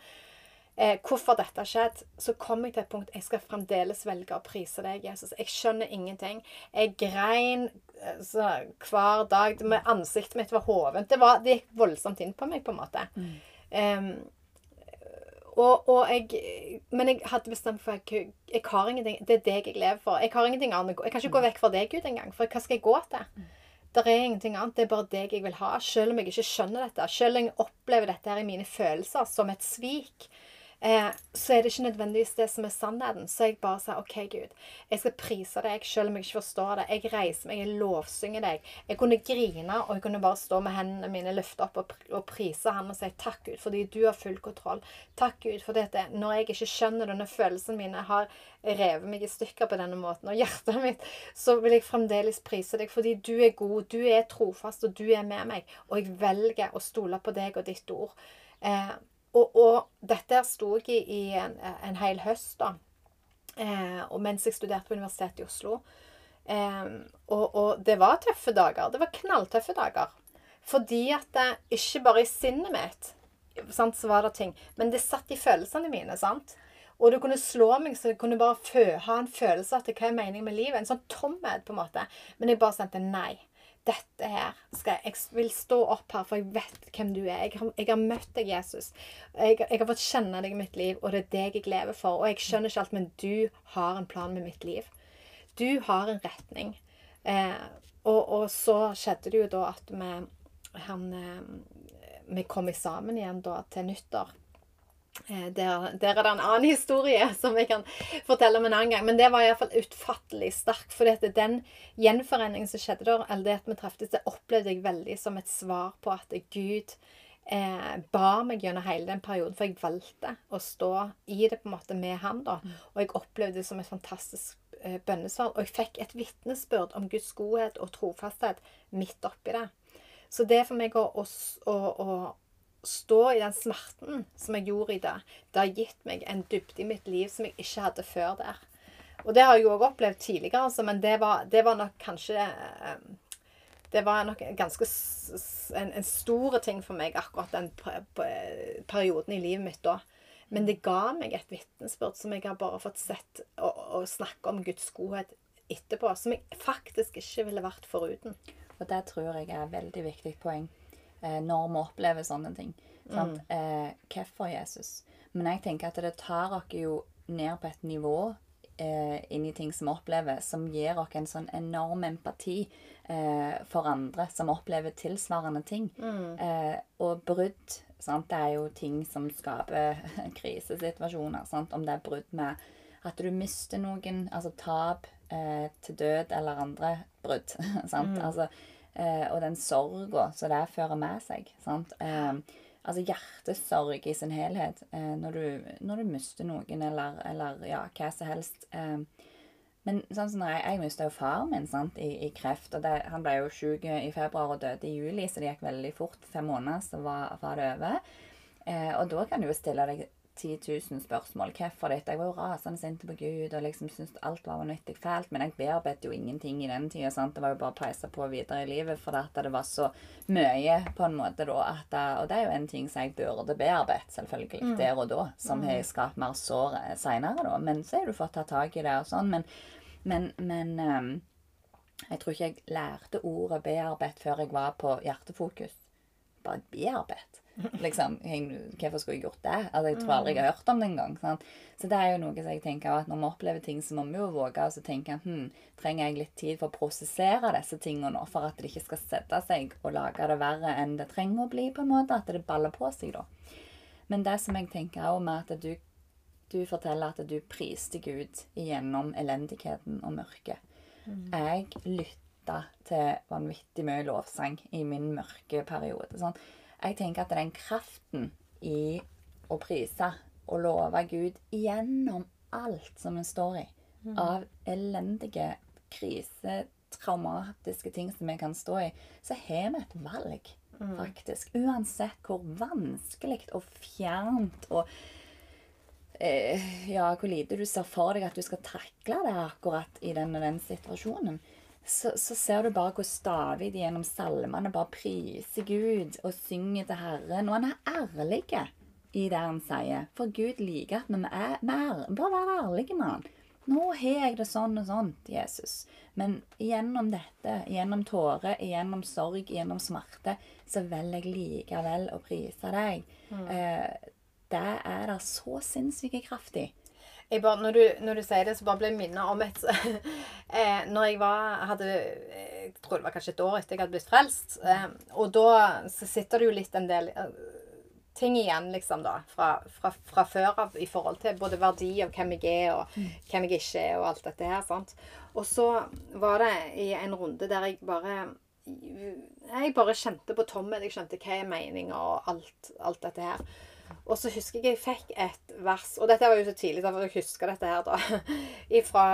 eh, hvorfor dette har skjedd, så kom jeg til et punkt jeg skal fremdeles velge å prise deg, Jesus. Jeg skjønner ingenting. Jeg grein så, hver dag. Med ansiktet mitt var hovent. Det, det gikk voldsomt inn på meg, på en måte. Mm. Um, og, og jeg, men jeg hadde bestemt for jeg, jeg har ingenting, det er deg jeg lever for. Jeg har ingenting annet. Jeg kan ikke gå vekk fra deg, Gud, engang. For hva skal jeg gå til? Det er ingenting annet. Det er bare deg jeg vil ha. Selv om jeg ikke skjønner dette. Selv om jeg opplever dette her i mine følelser som et svik. Eh, så er det ikke nødvendigvis det som er sannheten. Så jeg bare sa OK, Gud, jeg skal prise deg selv om jeg ikke forstår det. Jeg reiser meg, jeg lovsynger deg. Jeg kunne grine, og jeg kunne bare stå med hendene mine løftet opp og, og prise han og si takk, Gud, fordi du har full kontroll. Takk, Gud, for dette. Når jeg ikke skjønner det, når følelsene mine har revet meg i stykker på denne måten, og hjertet mitt, så vil jeg fremdeles prise deg, fordi du er god, du er trofast, og du er med meg. Og jeg velger å stole på deg og ditt ord. Eh, og, og, dette sto jeg i, en, en, hel høst, da. Eh, og mens jeg studerte på Universitetet i Oslo. Eh, og, og, det var tøffe dager. Det var knalltøffe dager. Fordi at det, ikke bare i sinnet mitt sant, så var det ting, men det satt i følelsene mine. sant? Og det kunne slå meg så jeg kunne bare ha en følelse av hva er meningen med livet. En sånn tomhet, på en måte. Men jeg bare sendte nei dette her skal jeg, vil stå opp her, for jeg vet hvem du er. Jeg har, jeg har møtt deg, Jesus. Jeg, jeg, har fått kjenne deg i mitt liv, og det er deg jeg lever for. Og jeg skjønner ikke alt, men du har en plan med mitt liv. Du har en retning. Eh, og, og, så skjedde det jo da at vi, han, eh, vi kom sammen igjen da til nyttår. Eh, der, der, er det en annen historie som jeg kan fortelle om en annen gang. Men det var iallfall utfattelig sterk. For den gjenforeningen som skjedde da, eller det at vi treftes, det opplevde jeg veldig som et svar på at Gud eh, bar meg gjennom hele den perioden. For jeg valgte å stå i det på en måte med ham. da, Og jeg opplevde det som et fantastisk eh, bønnesvar. Og jeg fikk et vitnesbyrd om Guds godhet og trofasthet midt oppi det. Så det for meg å, å, å, stå i den smerten som jeg gjorde i det, det har gitt meg en dybde i mitt liv som jeg ikke hadde før der. Og det har jeg òg opplevd tidligere, altså, men det var, det var, nok kanskje eh, Det var nok ganske en, en stor ting for meg, akkurat den perioden i livet mitt da. Men det ga meg et vitnesbyrd som jeg har bare fått sett og, og snakke om Guds godhet etterpå, som jeg faktisk ikke ville vært foruten. Og det tror jeg er et veldig viktig poeng eh, når vi opplever sånne ting. Mm. Eh, hvorfor Jesus? Men jeg tenker at det tar oss jo ned på et nivå eh, inn i ting som vi opplever, som gir oss en sånn enorm empati eh, for andre som opplever tilsvarende ting. Mm. Eh, og brudd sant? Det er jo ting som skaper krisesituasjoner. Sant? Om det er brudd med at du mister noen, altså tap eh, til død eller andre brudd. sant? Mm. Altså og den sorga som det fører med seg. sant? Eh, altså hjertesorg i sin helhet eh, når, du, når, du, mister noen, eller, eller ja, hva som helst. Eh, men sånn som jeg, jeg mista jo faren min sant, i, i kreft. og det, Han ble jo syk i februar og døde i juli, så det gikk veldig fort. Fem måneder, så var, var det over. Eh, og da kan du jo stille deg 10 000 spørsmål. Hvorfor dette? Jeg var jo rasende sint på Gud og liksom syntes alt var vanvittig fælt. Men jeg bearbeidet jo ingenting i den tida. Det var jo bare å peise på videre i livet, for at det var så mye på en måte da at Og det er jo en ting som jeg burde bearbeidet, selvfølgelig, mm. der og da, som mm. har skapt mer sår seinere, da. Men så har du fått ta tak i det og sånn. Men, men, men um, jeg tror ikke jeg lærte ordet bearbeidet før jeg var på hjertefokus. Bare bearbeid. Liksom, Hvorfor skulle jeg gjort det? Altså, Jeg tror aldri jeg har hørt om det engang. Så det er jo noe som jeg tenker at når vi opplever ting, så må vi jo våge å tenke hm, trenger jeg litt tid for å prosessere disse tingene nå, for at det ikke skal sette seg og lage det verre enn det trenger å bli, på en måte. At det baller på seg, da. Men det som jeg tenker òg med at du, du, forteller at du priste Gud gjennom elendigheten og mørket. Mm. Jeg lytta til vanvittig mye lovsang i min mørke periode. sånn jeg tenker at den kraften i å prise og love Gud gjennom alt som en står i, mm. av elendige, krise, traumatiske ting som vi kan stå i, så har vi et valg, mm. faktisk. Uansett hvor vanskelig og fjernt og eh, ja, hvor lite du ser for deg at du skal takle det akkurat i den, den situasjonen så, så, ser du bare hvor David gjennom salmene bare priser Gud og synger til Herren. Og han er ærlig i det han sier. For Gud liker at vi er mer. Bare være ærlige med han. Nå har jeg det sånn og sånn, Jesus. Men gjennom dette, gjennom tårer, gjennom sorg, gjennom smerte, så velger jeg likevel å prise deg. Mm. Eh, det er da så sinnssykt kraftig bare, når, du, når, du, sier det, så bare ble jeg minnet om et eh, Når jeg var hadde, Jeg tror det var kanskje et år etter jeg hadde blitt frelst. Eh, og da så sitter det jo litt en del eh, ting igjen, liksom, da. Fra, fra, fra før av i forhold til både verdi og hvem jeg er, og hvem jeg ikke er, og alt dette her. sant? Og så var det i en runde der jeg bare Jeg bare kjente på tomhet. Jeg skjønte hva er meninga, og alt, alt dette her. Og så husker jeg jeg fikk et vers Og dette var jo så tidlig, derfor jeg husker dette her, da. Ifra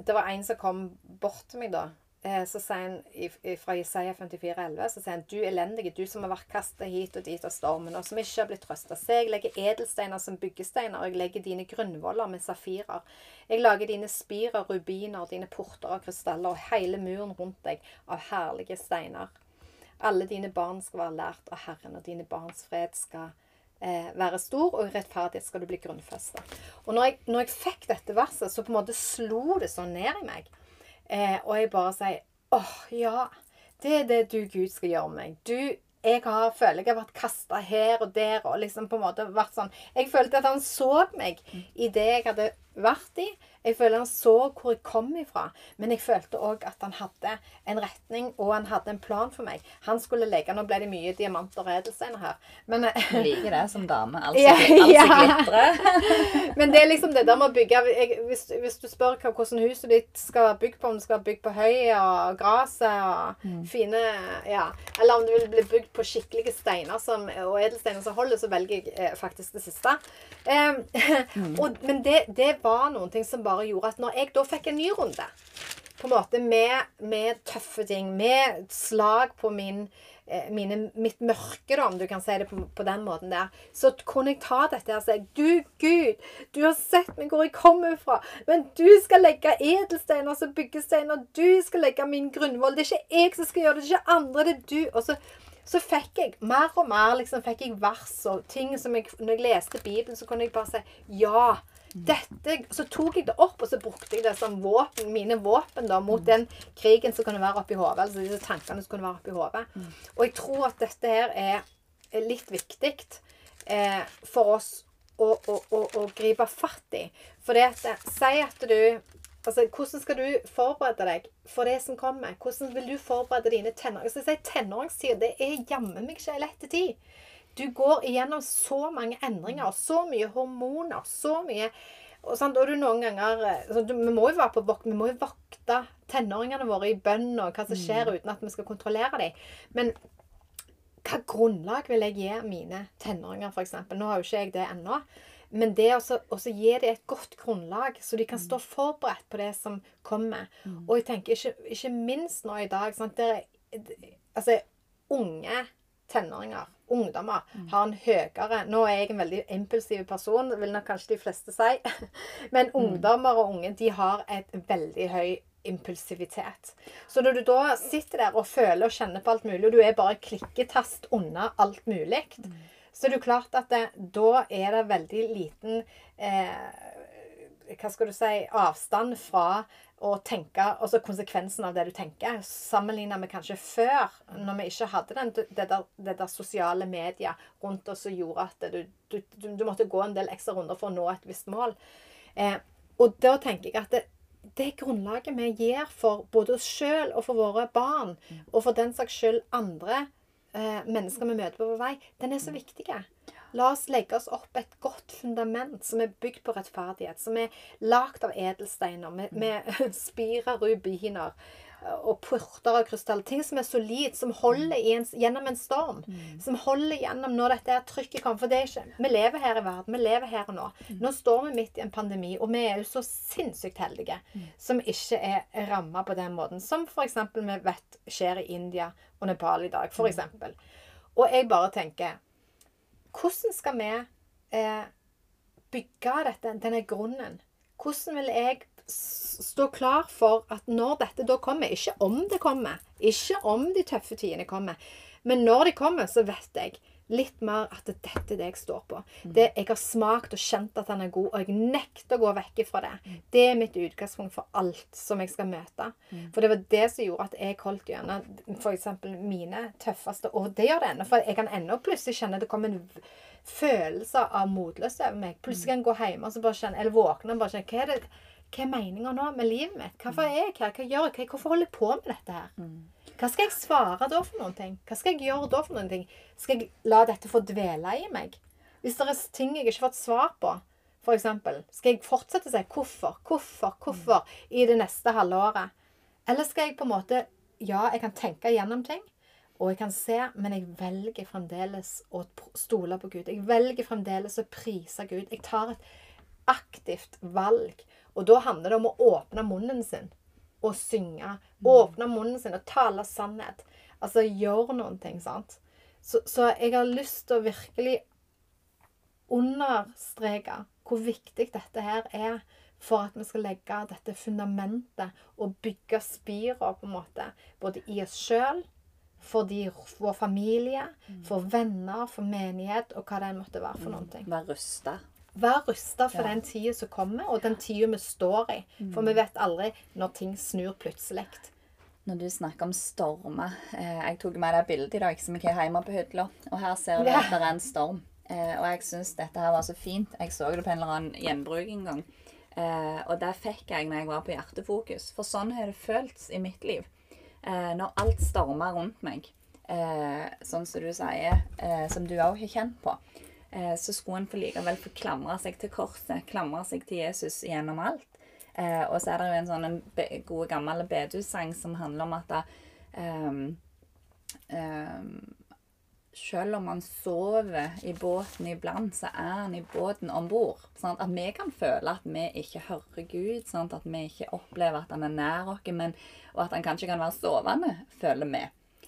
Det var en som kom bort til meg, da. Eh, Så sier han fra Jesaja 54, 11, så sier han Du elendige, du som har vært kastet hit og dit av stormen, og som ikke har blitt trøsta. Se, jeg legger edelsteiner som byggesteiner, og jeg legger dine grunnvoller med safirer. Jeg lager dine spirer, rubiner, dine porter av krystaller, og hele muren rundt deg av herlige steiner. Alle dine barn skal være lært av Herren, og dine barns fred skal eh, være stor, og i rettferdighet skal du bli grunnfesta. Og når jeg, når jeg fikk dette verset, så på en måte slo det sånn ned i meg. Eh, og jeg bare sier åh, ja. Det er det du, Gud, skal gjøre med meg. Du, jeg har, føler jeg har vært kasta her og der og liksom på en måte vært sånn Jeg følte at han så meg i det jeg hadde vært i. Jeg føler han så hvor jeg kom ifra. Men jeg følte òg at han hadde en retning, og han hadde en plan for meg. Han skulle legge Nå ble det mye diamanter og edelsteiner her. Men eh, liker det som dame. Altså, Ja, altså glitrer. Men det er liksom det der med å bygge jeg, hvis, hvis du spør hva, hvordan huset ditt skal være bygd på, om det skal være bygd på høy og gresset og fine Ja. Eller om det vil bli bygd på skikkelige steiner som, og edelsteiner som holder, så velger jeg eh, faktisk det siste. Em, og, men det, det var noen ting som bare gjorde at når jeg da fikk en ny runde på en måte med, med tøffe ting, med slag på min, eh, mine, mitt mørke, da, om du kan si det på, på den måten der, så kunne jeg ta dette og si Du, Gud, du har sett meg hvor jeg kommer fra, men du skal legge edelsteiner som byggesteiner. Du skal legge min grunnvoll. Det er ikke jeg som skal gjøre det, det er ikke andre, det er du. Og så, så fikk jeg mer og mer liksom, fikk jeg vers og ting som jeg Når jeg leste Bibelen, så kunne jeg bare si ja. Dette, så tok jeg det opp, og så brukte jeg det som våpen, mine våpen da, mot den krigen som kunne være oppi hodet. Altså disse tankene som kunne være oppi hodet. Og jeg tror at dette her er, litt viktig eh, for oss å, å, å, å gripe fatt i. For det at eh, Si at du Altså, Hvordan skal du forberede deg for det som kommer? Hvordan vil du forberede dine tenåringer? Altså, Tenåringstid det er jammen meg ikke en lett tid. Du går igjennom så mange endringer, så mye hormoner, så mye og, sant, og du noen ganger så du, vi, må jo være på vok vi må jo vokte tenåringene våre i bønn og hva som skjer, uten at vi skal kontrollere dem. Men hva grunnlag vil jeg gi mine tenåringer, f.eks.? Nå har jo ikke jeg det ennå. Men det å også gi dem et godt grunnlag, så de kan stå forberedt på det som kommer. Og jeg tenker ikke, ikke minst nå i dag sant, der, er- Altså, unge tenåringer, ungdommer, har en høyere Nå er jeg en veldig impulsiv person, vil nok kanskje de fleste si. Men ungdommer og unge de har et veldig høy impulsivitet. Så når du da sitter der og føler og kjenner på alt mulig, og du er bare klikketast unna alt mulig, så er det jo klart at det, da er det veldig liten eh, Hva skal du si avstand fra å tenke Altså konsekvensen av det du tenker, sammenlignet med kanskje før, når vi ikke hadde den, det, der, det der sosiale media rundt oss som gjorde at du, du, du, du måtte gå en del ekstra runder for å nå et visst mål. Eh, og da tenker jeg at det, det grunnlaget vi gir for både oss sjøl og for våre barn, og for den saks skyld andre eh, mennesker vi møter på vår vei, den er så viktig. La oss legge oss opp et godt fundament som er bygd på rettferdighet, som er lagd av edelsteiner, med, med spirer, rubiner eh, og porter av krystall. Ting som er solid, som holder i en, gjennom en storm. Som holder gjennom når dette er trykket kommer. For det er ikke, vi lever her i verden. Vi lever her og nå. Nå står vi midt i en pandemi, og vi er jo så sinnssykt heldige som ikke er ramma på den måten. Som f.eks. vi vet skjer i India og Nepal i dag. For eksempel. Og jeg bare tenker Hvordan skal vi eh, bygge dette, denne grunnen? Hvordan vil jeg stå klar for at når dette da kommer Ikke om det kommer, ikke om de tøffe tidene kommer, men når de kommer, så vet jeg litt mer at dette er det jeg står på. Det, jeg har smakt og kjent at han er god, og jeg nekter å gå vekk fra det. Det er mitt utgangspunkt for alt som jeg skal møte. For det var det som gjorde at jeg holdt gjennom f.eks. mine tøffeste Og det gjør det ennå, for jeg kan ennå plutselig kjenne det kommer en følelse av motløshet over meg. Plutselig kan jeg gå hjemme og så bare kjenne, eller våkne og bare kjenne Hva er det hva er meninga nå med livet mitt? Hvorfor er jeg her? Hva gjør jeg? Hvorfor holder jeg på med dette her? Hva skal jeg svare da for noen ting? Hva skal jeg gjøre da for noen ting? Skal jeg la dette få dvele i meg? Hvis det er ting jeg ikke har fått svar på, eksempel, skal jeg fortsette å si hvorfor, hvorfor, hvorfor i det neste halvåret? Eller skal jeg på en måte Ja, jeg kan tenke gjennom ting, og jeg kan se, men jeg velger fremdeles å stole på Gud. Jeg velger fremdeles å prise Gud. Jeg tar et aktivt valg. Og da handler det om å åpne munnen sin og synge. Åpne munnen sin og tale sannhet. Altså gjøre noen ting, sant. Så, så jeg har lyst til å virkelig understreke hvor viktig dette her er for at vi skal legge dette fundamentet og bygge spira på en måte, både i oss sjøl, for de, vår familie, for venner, for menighet og hva det måtte være for noen ting. Være rusta. Vær rusta for Ja. den tida som kommer, og den tida vi står i. For vi vet aldri når ting snur plutselig. Når du snakker om stormer eh, Jeg tok med deg bildet i dag som jeg har hjemme på hylla. Og her ser du Ja. at det er en storm. Eh, og jeg syns dette her var så fint. Jeg så det på en eller annen gjenbruk en gang. Eh, og det fikk jeg når jeg var på Hjertefokus. For sånn har det føltes i mitt liv. Eh, når alt stormer rundt meg, eh, sånn som du sier, eh, som du òg har kjent på, så skulle en få likevel få klamre seg til korset, klamre seg til Jesus gjennom alt. Eh, og så er det jo en sånn en god gammel bedehussang som handler om at da, ehm, ehm, selv om man sover i båten iblant, så er han i båten om bord. Sånn at vi kan føle at vi ikke hører Gud, sånn at vi ikke opplever at han er nær oss, og at han kanskje kan være sovende, føler vi.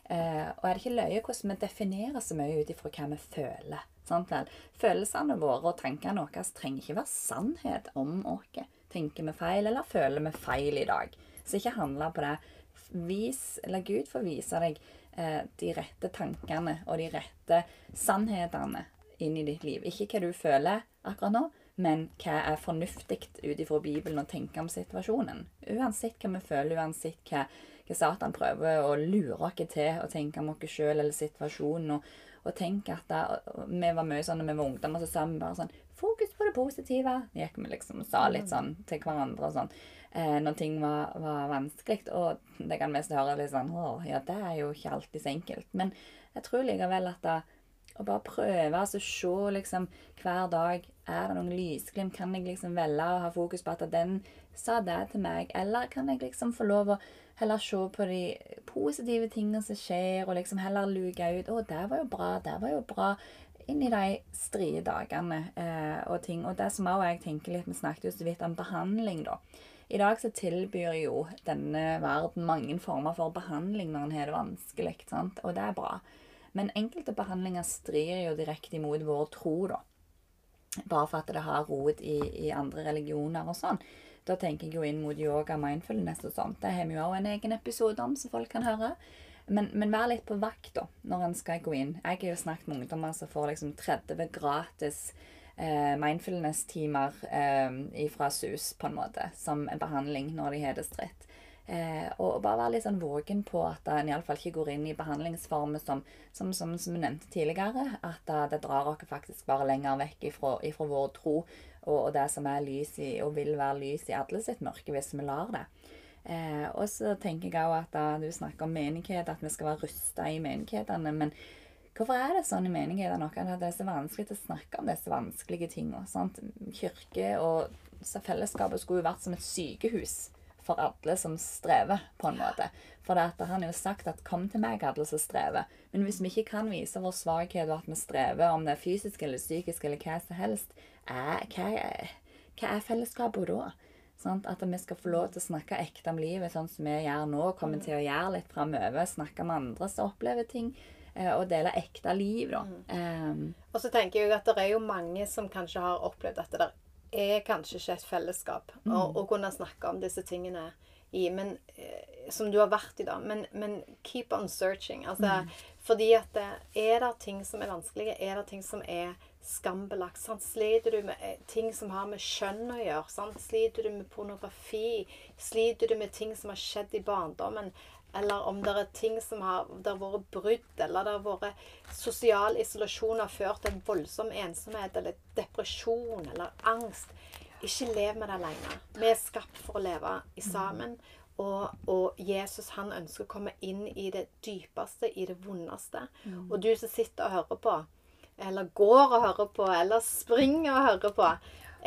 Eh, og er det ikke løye hvordan vi definerer så mye ut ifra hva vi føler? Sant? Følelsene våre og tankene våre trenger ikke være sannhet om oss. Tenker vi feil, eller føler vi feil i dag? Så ikke handle på det. Vis, eller Gud får vise deg eh, de rette tankene og de rette sannhetene inn i ditt liv. Ikke hva du føler akkurat nå, men hva er fornuftig ut ifra Bibelen å tenke om situasjonen. Uansett hva vi føler, uansett hva, hva Satan prøver å lure oss til å tenke om oss sjøl eller situasjonen. Og, og tenke at da, Vi var mye sånn når vi var ungdommer, så sa vi bare sånn Fokus på det positive. Gikk vi liksom sa litt sånn til hverandre og sånn. Eh, når ting var, var vanskelig. Og det kan mest høre litt sånn Å, ja, det er jo ikke alltid så enkelt. Men jeg tror likevel at da, å bare prøve altså se liksom hver dag Er det noen lysglimt? Kan jeg liksom velge å ha fokus på at den sa det til meg? Eller kan jeg liksom få lov å heller se på de positive tingene som skjer, og liksom heller luke ut 'Å, det var jo bra. Det var jo bra.' Inn i de strie dagene eh, og ting. Og det som også jeg tenker litt Vi snakket jo så vidt om behandling, da. I dag så tilbyr jo denne verden mange former for behandling når en har det vanskelig, sant? og det er bra. Men enkelte behandlinger strir jo direkte imot vår tro, da. Bare for at det har rot i, i andre religioner og sånn. Da tenker jeg jo inn mot yoga, mindfulness og sånt. Det har vi jo også en egen episode om, så folk kan høre. Men, men vær litt på vakt da, når en skal gå inn. Jeg har jo snakket med ungdommer som får liksom 30 gratis eh, mindfulness-timer eh, fra SUS, på en måte, som en behandling når de har det stritt. Eh, og bare være litt sånn vågen på at en iallfall ikke går inn i behandlingsformer som, som, som, som vi nevnte tidligere, at eh, det drar oss faktisk bare lenger vekk ifra, ifra vår tro og, og det som er lys i, og vil være lys i alle sitt mørke, hvis vi lar det. Eh, og så tenker jeg òg at da du snakker om menighet, at vi skal være rusta i menighetene. Men hvorfor er det sånn i menighetene at det er så vanskelig å snakke om disse vanskelige tingene? Sant? Kirke og fellesskapet skulle jo vært som et sykehus for alle som strever, på en måte. For han har jo sagt at 'kom til meg, alle som strever'. Men hvis vi ikke kan vise vår svakhet og at vi strever, om det er fysisk eller psykisk eller hva som helst, er, hva, er, hva er fellesskapet da? Sånn, At vi skal få lov til å snakke ekte om livet, sånn som vi gjør nå, kommer til å gjøre litt framover. Snakke med andre som opplever ting, eh, og dele ekte liv, da. Um, Og så tenker jeg at det er jo mange som kanskje har opplevd at det der er kanskje ikke et fellesskap å, å kunne snakke om disse tingene i, men eh, som du har vært i, da. Men, men keep on searching. Altså, Fordi at det, er det ting som er vanskelige, er det ting som er skambelagt. Sant? Sliter du med eh, ting som har med kjønn å gjøre? Sant? Sliter du med pornografi? Sliter du med ting som har skjedd i barndommen? Eller om det er ting som har, har vært brudd, eller det har vært sosial isolasjon har ført til en voldsom ensomhet, eller depresjon, eller angst. Ikke lev med det alene. Vi er skapt for å leve i sammen. Og, og Jesus han ønsker å komme inn i det dypeste, i det vondeste. Mm. Og du som sitter og hører på, eller går og hører på, eller springer og hører på,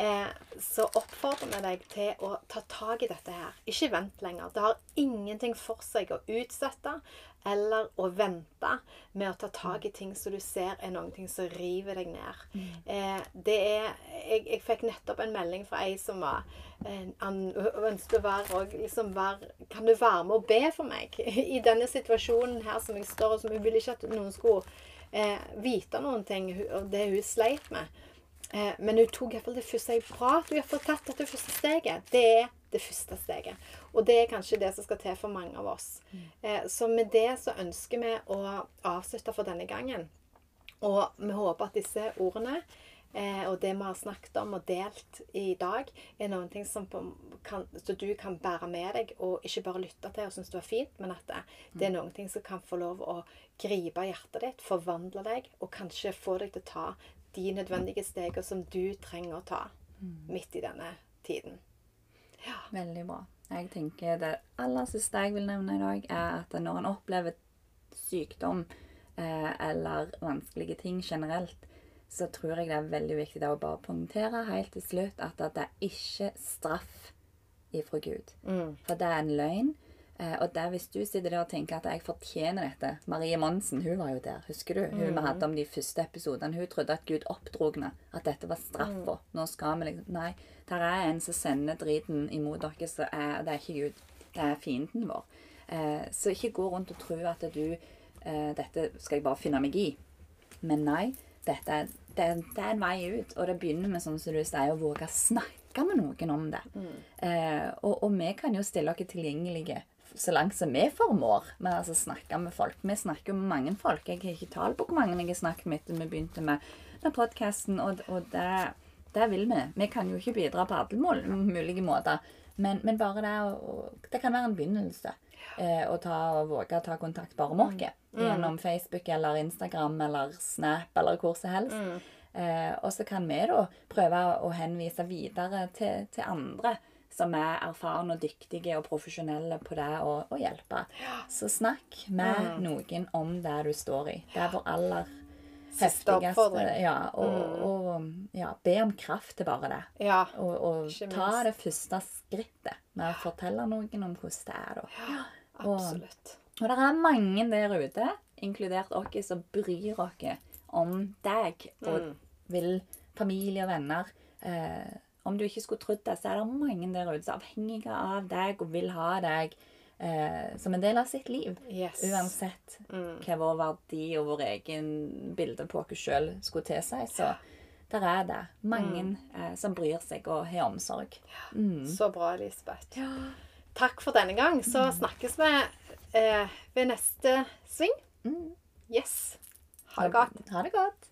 eh, så oppfordrer vi deg til å ta tak i dette her. Ikke vent lenger. Det har ingenting for seg å utsette eller å vente med å ta tak i ting som du ser er ting som river deg ned. Eh, det er jeg, jeg fikk nettopp en melding fra ei som var eh, ønsket å være og liksom være Kan du være med og be for meg i denne situasjonen her som jeg står og som hun ville ikke at noen skulle eh, vite noen ting og det hun sleit med. Eh, men hun tok iallfall det første jeg bra at hun iallfall tatt dette første steget. Det er det første steget. Og det er kanskje det som skal til for mange av oss. Eh, så med det så ønsker vi å avslutte for denne gangen. Og vi håper at disse ordene eh, og det vi har snakket om og delt i dag, er noen ting som kan, så du kan bære med deg og ikke bare lytte til og synes det var fint, men at det, det er noen ting som kan få lov å gripe hjertet ditt, forvandle deg og kanskje få deg til å ta de nødvendige stegene som du trenger å ta midt i denne tiden. Veldig bra. Jeg tenker Det aller siste jeg vil nevne i dag, er at når en opplever sykdom eh, eller vanskelige ting generelt, så tror jeg det er veldig viktig å bare poengtere helt til slutt at, at det er ikke straff ifra Gud. For det er en løgn. Eh, og det er hvis du sitter der og tenker at jeg fortjener dette Marie Monsen hun var jo der, husker du? Hun vi hadde om de første episodene. Hun trodde at Gud oppdrog henne. At dette var straffa. Nå skal vi liksom Nei. Der er en som sender driten imot dere, så er, det er ikke Gud. Det er fienden vår. Eh, så ikke gå rundt og tro at du eh, Dette skal jeg bare finne meg i. Men nei. Dette er, det, det er en vei ut. Og det begynner med sånn som du sier, å våge å snakke med noen om det. Eh, og, og vi kan jo stille oss tilgjengelige så langt som vi formår med altså snakke med folk. Vi snakker med mange folk. Jeg har ikke tall på hvor mange jeg har snakket med etter vi begynte med, den podkasten, og, og det, det vil vi. Vi kan jo ikke bidra på alle mulige måter, men, men bare det å Det kan være en begynnelse. Eh, å ta, og våge å ta kontakt bare med oss. Gjennom Facebook eller Instagram eller Snap eller hvor som helst. Eh, og så kan vi da prøve å henvise videre til, til andre som er erfarne og dyktige og profesjonelle på det å, å hjelpe. Så snakk med noen om det du står i. Det er vår aller Siste oppfordring. Ja, og, og ja, be om kraft til bare det. Ja. Og, og ta det første skrittet med å fortelle noen om hvordan det er. da. Ja, Absolutt. og det er mange der ute, inkludert oss, som bryr oss om deg og vil familie og venner. Eh, om du ikke skulle trodd det, så er det mange der ute som er avhengige av deg og vil ha deg eh, som en del av sitt liv. Yes. Uansett hva vår verdi og vår egen bilde på oss sjøl skulle tilsi. Så der er det mange eh, som bryr seg og har omsorg. Så bra, Elisabeth. Takk for denne gang. Så snakkes vi eh, ved neste sving. Yes. Ha det godt. Ha det godt.